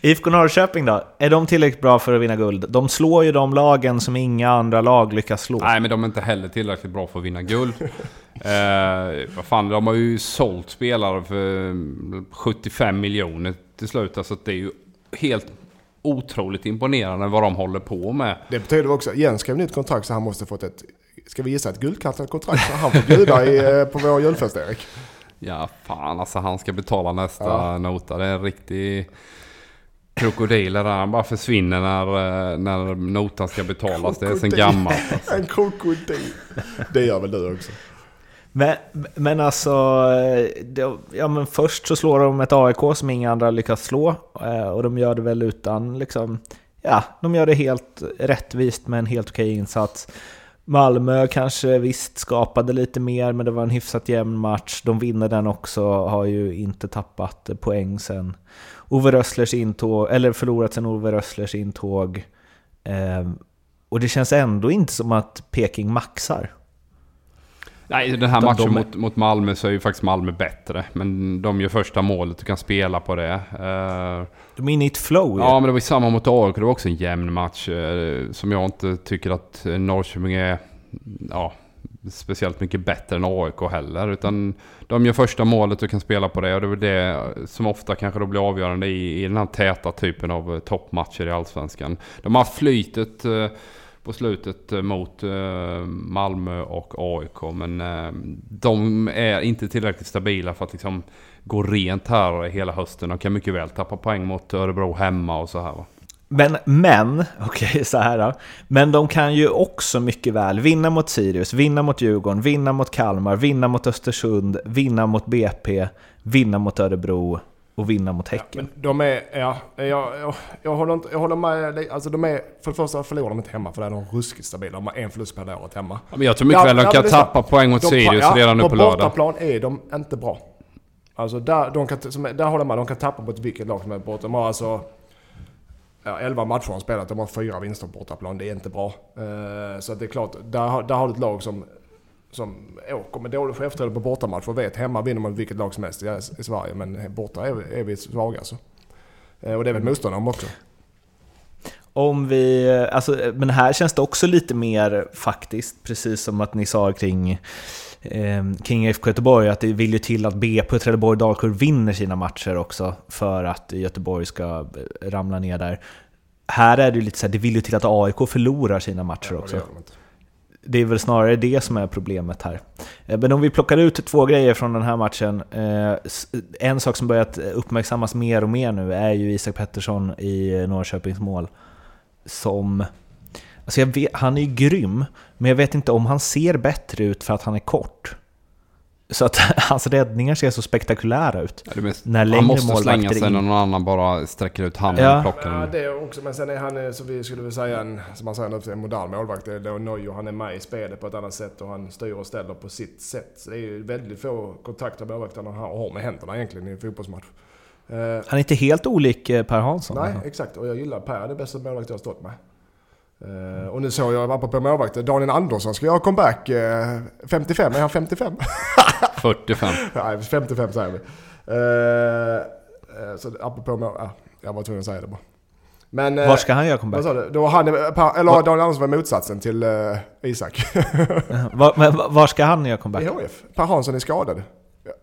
IFK Norrköping då? Är de tillräckligt bra för att vinna guld? De slår ju de lagen som inga andra lag lyckas slå.
Nej, men de är inte heller tillräckligt bra för att vinna guld. eh, vad fan, de har ju sålt spelare för 75 miljoner till slut. Alltså det är ju helt otroligt imponerande vad de håller på med.
Det betyder också, Jens skrev nytt kontrakt så han måste fått ett, ska vi gissa ett guldkantat kontrakt? Så han får bjuda i, eh, på vår julfest Erik.
Ja, fan alltså han ska betala nästa
Ja.
nota. Det är en riktig krokodil där han bara försvinner när, eh, när notan ska betalas. Det är sen
Krokodil.
gammalt. Alltså.
En krokodil. Det gör väl du också?
Men, men alltså, eh, det, ja, men först så slår de ett AIK som inga andra lyckas slå. eh, Och de gör det väl utan, liksom, ja, de gör det helt rättvist med en helt okej insats. Malmö kanske visst skapade lite mer, men det var en hyfsat jämn match. De vinner den också, har ju inte tappat poäng sen Ove Rösslers intåg, eller förlorat sen Ove Rösslers intåg. Eh, och det känns ändå inte som att Peking maxar.
Nej, den här matchen
de-
mot, mot Malmö så är ju faktiskt Malmö bättre. Men de gör första målet och kan spela på det. Eh,
De är inne i ett flow ju.
ja, men det var ju samma mot AIK. Det var också en jämn match. eh, som jag inte tycker att eh, Norrköping är ja, speciellt mycket bättre än AIK heller. Utan de gör första målet och kan spela på det. Och det är väl det som ofta kanske då blir avgörande i, i den här täta typen av toppmatcher i Allsvenskan. De har flytet på slutet eh, mot eh, Malmö och AIK. Men eh, de är inte tillräckligt stabila för att liksom gå rent här hela hösten. De kan mycket väl tappa poäng mot Örebro hemma och så här.
Men, men, okej så här då. Men de kan ju också mycket väl vinna mot Sirius, vinna mot Djurgården, vinna mot Kalmar, vinna mot Östersund, vinna mot BP, vinna mot Örebro och vinna mot Häcken.
Men de är, ja, jag, jag, jag, håller inte, jag håller med dig. Alltså de är, för det första förlorar de inte hemma för där är de ruskigt stabila. De har en förlust per året hemma.
Ja, men jag tror mycket
Ja,
väl de
ja,
kan
det
tappa poäng mot
De-
Sirius
ja,
redan nu på lördag.
bortaplan är de inte bra. Alltså där, de kan, som, där håller jag med, de kan tappa mot vilket lag som är borta. De har alltså ja, 11 matcher de spelat, de har fyra vinster på bortaplan. Det är inte bra. Eh, så att det är klart, där, där har du ett lag som, som åker med dålig självförtroende på bortamatch och vet hemma vinner man vilket lag som helst i, Sverige. Men borta är, vi- är vi svaga alltså. Eh, och det är väl motståndaren också.
Om vi, alltså, men här känns det också lite mer faktiskt, precis som att ni sa kring eh, kring IFK Göteborg, att det vill ju till att BP, Trelleborg, Dalkurd vinner sina matcher också för att Göteborg ska eh, ramla ner där. Här är det ju lite så här, det vill ju till att AIK förlorar sina matcher
Ja, och det
också.
gör de inte.
Det är väl snarare det som är problemet här. Eh, men om vi plockar ut två grejer från den här matchen. Eh, eh, en sak som börjat uppmärksammas mer och mer nu är ju Isak Pettersson i Norrköpings mål. Som... Alltså vet, han är ju grym, men jag vet inte om han ser bättre ut för att han är kort. Så att hans räddningar ser så spektakulära ut.
Ja, mest, när han måste slänga sig när någon annan bara sträcker ut handen
ja.
och plockar den.
Ja, det också. Men sen är han, så vi skulle säga en, som man säger nu, en modern målvakt. Det är Neuer. Han är med i spelet på ett annat sätt och han styr och ställer på sitt sätt. Så det är ju väldigt få kontakter målvakterna har med händerna egentligen i en fotbollsmatch.
Eh, han är inte helt olik eh, Per Hansson.
Nej, alltså. exakt. Och jag gillar Per. Det är det bästa målvakt jag har stått med. Uh, och nu såg jag, apropå målvakter, Daniel Andersson ska göra comeback. Uh, 55, är han 55?
45.
Nej, 55 säger vi. Uh, uh, så apropå mål, uh, jag var tvungen att säga det bara.
Men, Var ska han göra comeback?
Vad sa du? Då han, eller Daniel Andersson var motsatsen till Isak.
var, var ska han göra comeback?
I HF. Per Hansson är skadad.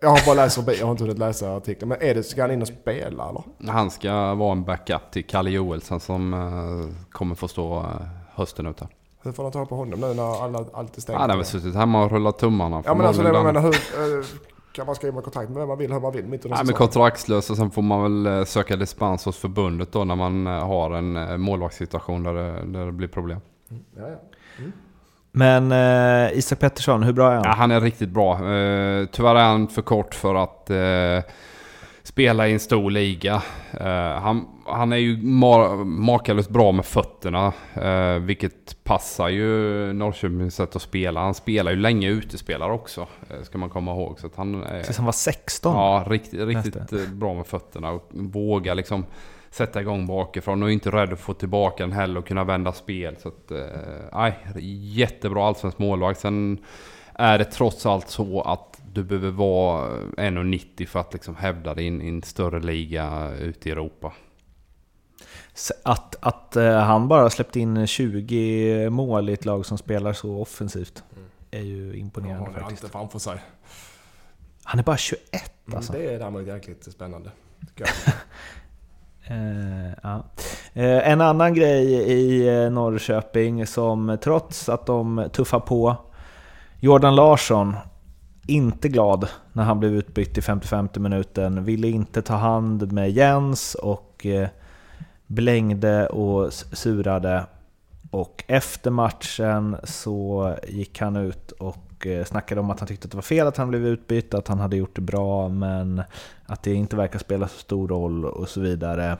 Jag har bara läst förbi, jag har inte hunnit läsa artikeln. Men är det, ska han in och spela eller?
Han ska vara en backup till Kalle Joelsson som uh, kommer få stå uh, hösten ut här.
Hur får de ta på honom nu när alla, allt är stängt?
Han har väl suttit hemma och rullat tummarna.
Ja men alltså det jag menar, hur, uh, kan man skriva kontrakt med vem man vill, hur man vill mitt under
Nej men kontraktslös och sen får man väl söka dispens hos förbundet då när man har en målvaktssituation där det, där det blir problem.
Mm. Ja, ja. Mm.
Men eh, Isak Pettersson, hur bra är han?
Ja, han är riktigt bra. Eh, tyvärr är han för kort för att eh, spela i en stor liga. Eh, han, han är ju mar makalöst bra med fötterna. Eh, vilket passar ju Norrköpings sätt att spela. Han spelar ju länge utespelare också. Eh, ska man komma ihåg. Så att han,
Tills han var 16?
Ja, riktigt, riktigt bra med fötterna. Och våga liksom sätta igång bakifrån och inte rädd att få tillbaka den heller och kunna vända spel. Så att, eh, jättebra allsvensk målvakt. Sen är det trots allt så att du behöver vara 1,90 för att liksom hävda dig i en större liga ute i Europa.
Att, att uh, han bara släppt in 20 mål i ett lag som spelar så offensivt mm. är ju imponerande
ja, faktiskt. framför sig.
Han är bara 21 mm, alltså.
Mm, det är däremot jäkligt spännande.
Eh, ja. eh, en annan grej i eh, Norrköping som trots att de tuffar på Jordan Larsson, inte glad när han blev utbytt i 55 minuten, ville inte ta hand med Jens och eh, blängde och surade. Och efter matchen så gick han ut och eh, snackade om att han tyckte att det var fel att han blev utbytt, att han hade gjort det bra, men att det inte verkar spela så stor roll och så vidare.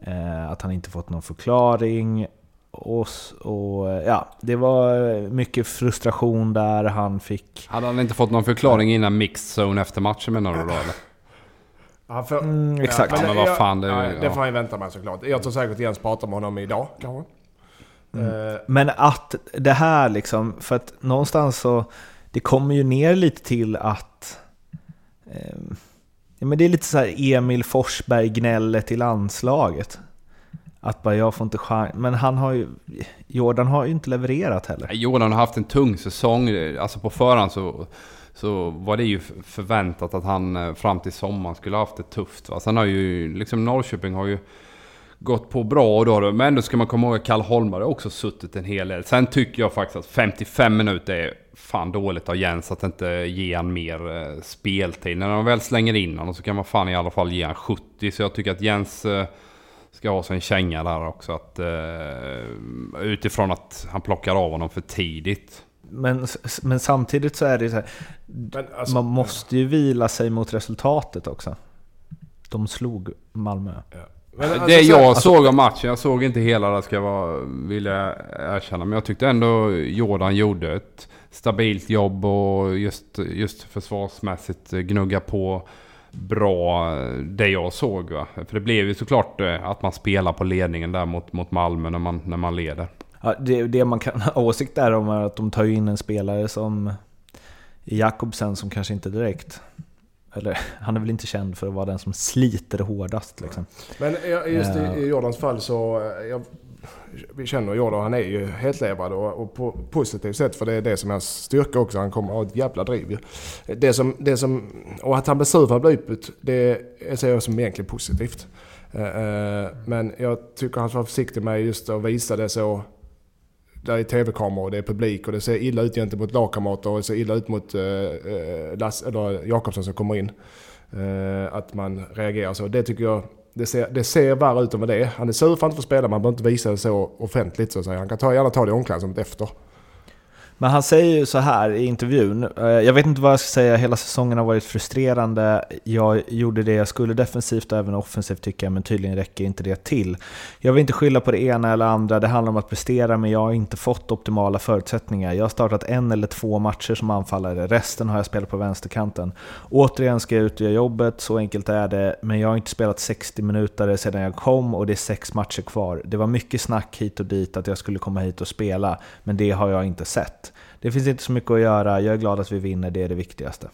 Eh, att han inte fått någon förklaring. Och, och, ja, det var mycket frustration där han fick...
Hade han inte fått någon förklaring innan mixed zone efter matchen menar du då eller?
Ja, för,
mm, exakt.
Ja, men, men vad fan, det,
ja, det får han ju vänta med såklart. Jag tror säkert Jens pratar med honom idag kanske.
Mm. Uh, men att det här liksom, för att någonstans så, det kommer ju ner lite till att eh, Ja, men det är lite så här Emil Forsberg-gnället i landslaget. Att bara jag får inte chans. Men han har ju... Jordan har ju inte levererat heller.
Jordan har haft en tung säsong. Alltså på förhand så, så var det ju förväntat att han eh, fram till sommaren skulle ha haft det tufft. Va? Sen har ju liksom Norrköping har ju gått på bra och då, men ändå ska man komma ihåg att Kalle har också suttit en hel del. Sen tycker jag faktiskt att 55 minuter är fan dåligt av Jens att inte ge han mer eh, speltid. När de väl slänger in honom så kan man fan i alla fall ge han 70. Så jag tycker att Jens eh, ska ha sig en känga där också. Att, eh, utifrån att han plockar av honom för tidigt.
Men, men samtidigt så är det så här, alltså, man måste ju vila sig mot resultatet också. De slog Malmö. Ja.
Alltså, det jag alltså, såg av matchen, jag såg inte hela det ska jag vara, vill jag erkänna. Men jag tyckte ändå Jordan gjorde ett stabilt jobb och just, just försvarsmässigt gnugga på bra det jag såg. Va? För det blev ju såklart eh, att man spelar på ledningen där mot, mot Malmö när man, när man leder.
Ja, det, det man kan ha åsikt där om är att de tar in en spelare som Jakobsen som kanske inte direkt eller han är väl inte känd för att vara den som sliter hårdast. Liksom.
Men just i, i Jordans fall så, eh, jag, vi känner Jordan, han är ju hetlevrad och, och på positivt sätt för det är det som är hans styrka också. Han kommer ha ett jävla driv det som, det som, Och att han blir sur för utbytt, det ser jag som egentligen positivt. Eh, eh, men jag tycker han ska vara försiktig med just att visa det så där är tv-kameror och det är publik och det ser illa ut gentemot lagkamrater och det ser illa ut mot eh, eh, Lass, eller Jakobsson som kommer in. Eh, att man reagerar så. Det tycker jag det ser, det ser värre ut än vad det är. Han är sur för att han inte får spela, man behöver inte visa det så offentligt så att säga. Han kan ta, gärna ta det i omklädningsrummet efter.
Men han säger ju så här i intervjun, eh, jag vet inte vad jag ska säga, hela säsongen har varit frustrerande. Jag gjorde det jag skulle defensivt och även offensivt tycker jag, men tydligen räcker inte det till. Jag vill inte skylla på det ena eller andra, det handlar om att prestera, men jag har inte fått optimala förutsättningar. Jag har startat en eller två matcher som anfallare, resten har jag spelat på vänsterkanten. Återigen ska jag ut och göra jobbet, så enkelt är det, men jag har inte spelat 60 minuter sedan jag kom och det är sex matcher kvar. Det var mycket snack hit och dit att jag skulle komma hit och spela, men det har jag inte sett. Det finns inte så mycket att göra, jag är glad att vi vinner, det är det viktigaste.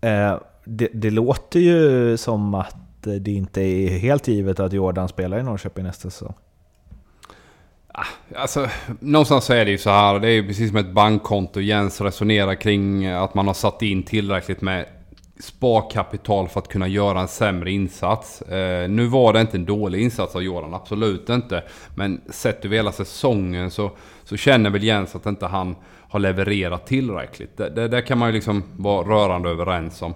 Eh, det, det, låter ju som att det inte är helt givet att Jordan spelar i Norrköping nästa säsong.
Ah, alltså, någonstans så är det ju så här, det är ju precis som ett bankkonto. Jens resonerar kring att man har satt in tillräckligt med sparkapital för att kunna göra en sämre insats. Eh, nu var det inte en dålig insats av Jordan, absolut inte. Men sett över hela säsongen så, så känner väl Jens att inte han har levererat tillräckligt. Det, det, det kan man ju liksom vara rörande överens om.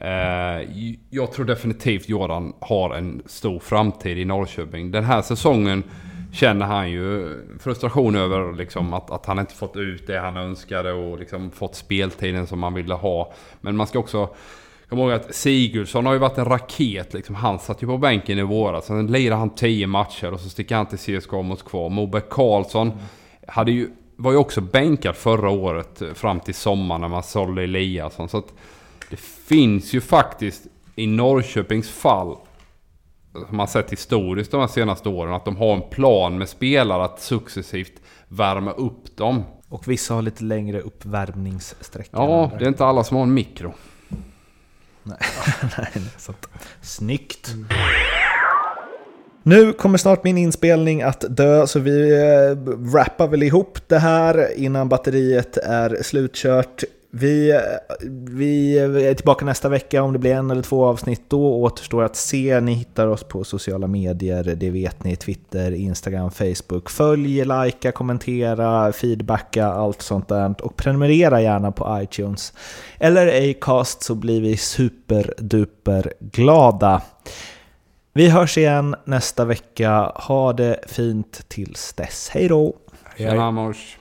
Eh, jag tror definitivt Jordan har en stor framtid i Norrköping. Den här säsongen känner han ju frustration över liksom att, att han inte fått ut det han önskade och liksom fått speltiden som han ville ha. Men man ska också komma ihåg att Sigurdsson har ju varit en raket. Liksom. Han satt ju på bänken i våras. Sen lirade han 10 matcher och så sticker han till CSKA Moskva. Moberg Karlsson mm. hade ju, var ju också bänkad förra året eh, fram till sommaren när man sålde Eliasson. Så att det finns ju faktiskt i Norrköpings fall som man sett historiskt de här senaste åren. Att de har en plan med spelare att successivt värma upp dem.
Och vissa har lite längre uppvärmningssträckor.
Ja, det är inte alla som har en mikro.
Nej, Nej sant. Snyggt! Mm. Nu kommer snart min inspelning att dö, så vi wrappar väl ihop det här innan batteriet är slutkört. Vi, vi är tillbaka nästa vecka om det blir en eller två avsnitt. Då återstår att se. Ni hittar oss på sociala medier, det vet ni. Twitter, Instagram, Facebook. Följ, likea, kommentera, feedbacka, allt sånt där. Och prenumerera gärna på iTunes eller Acast så blir vi superduper glada. Vi hörs igen nästa vecka. Ha det fint tills dess. Hej då!
Tjena mors!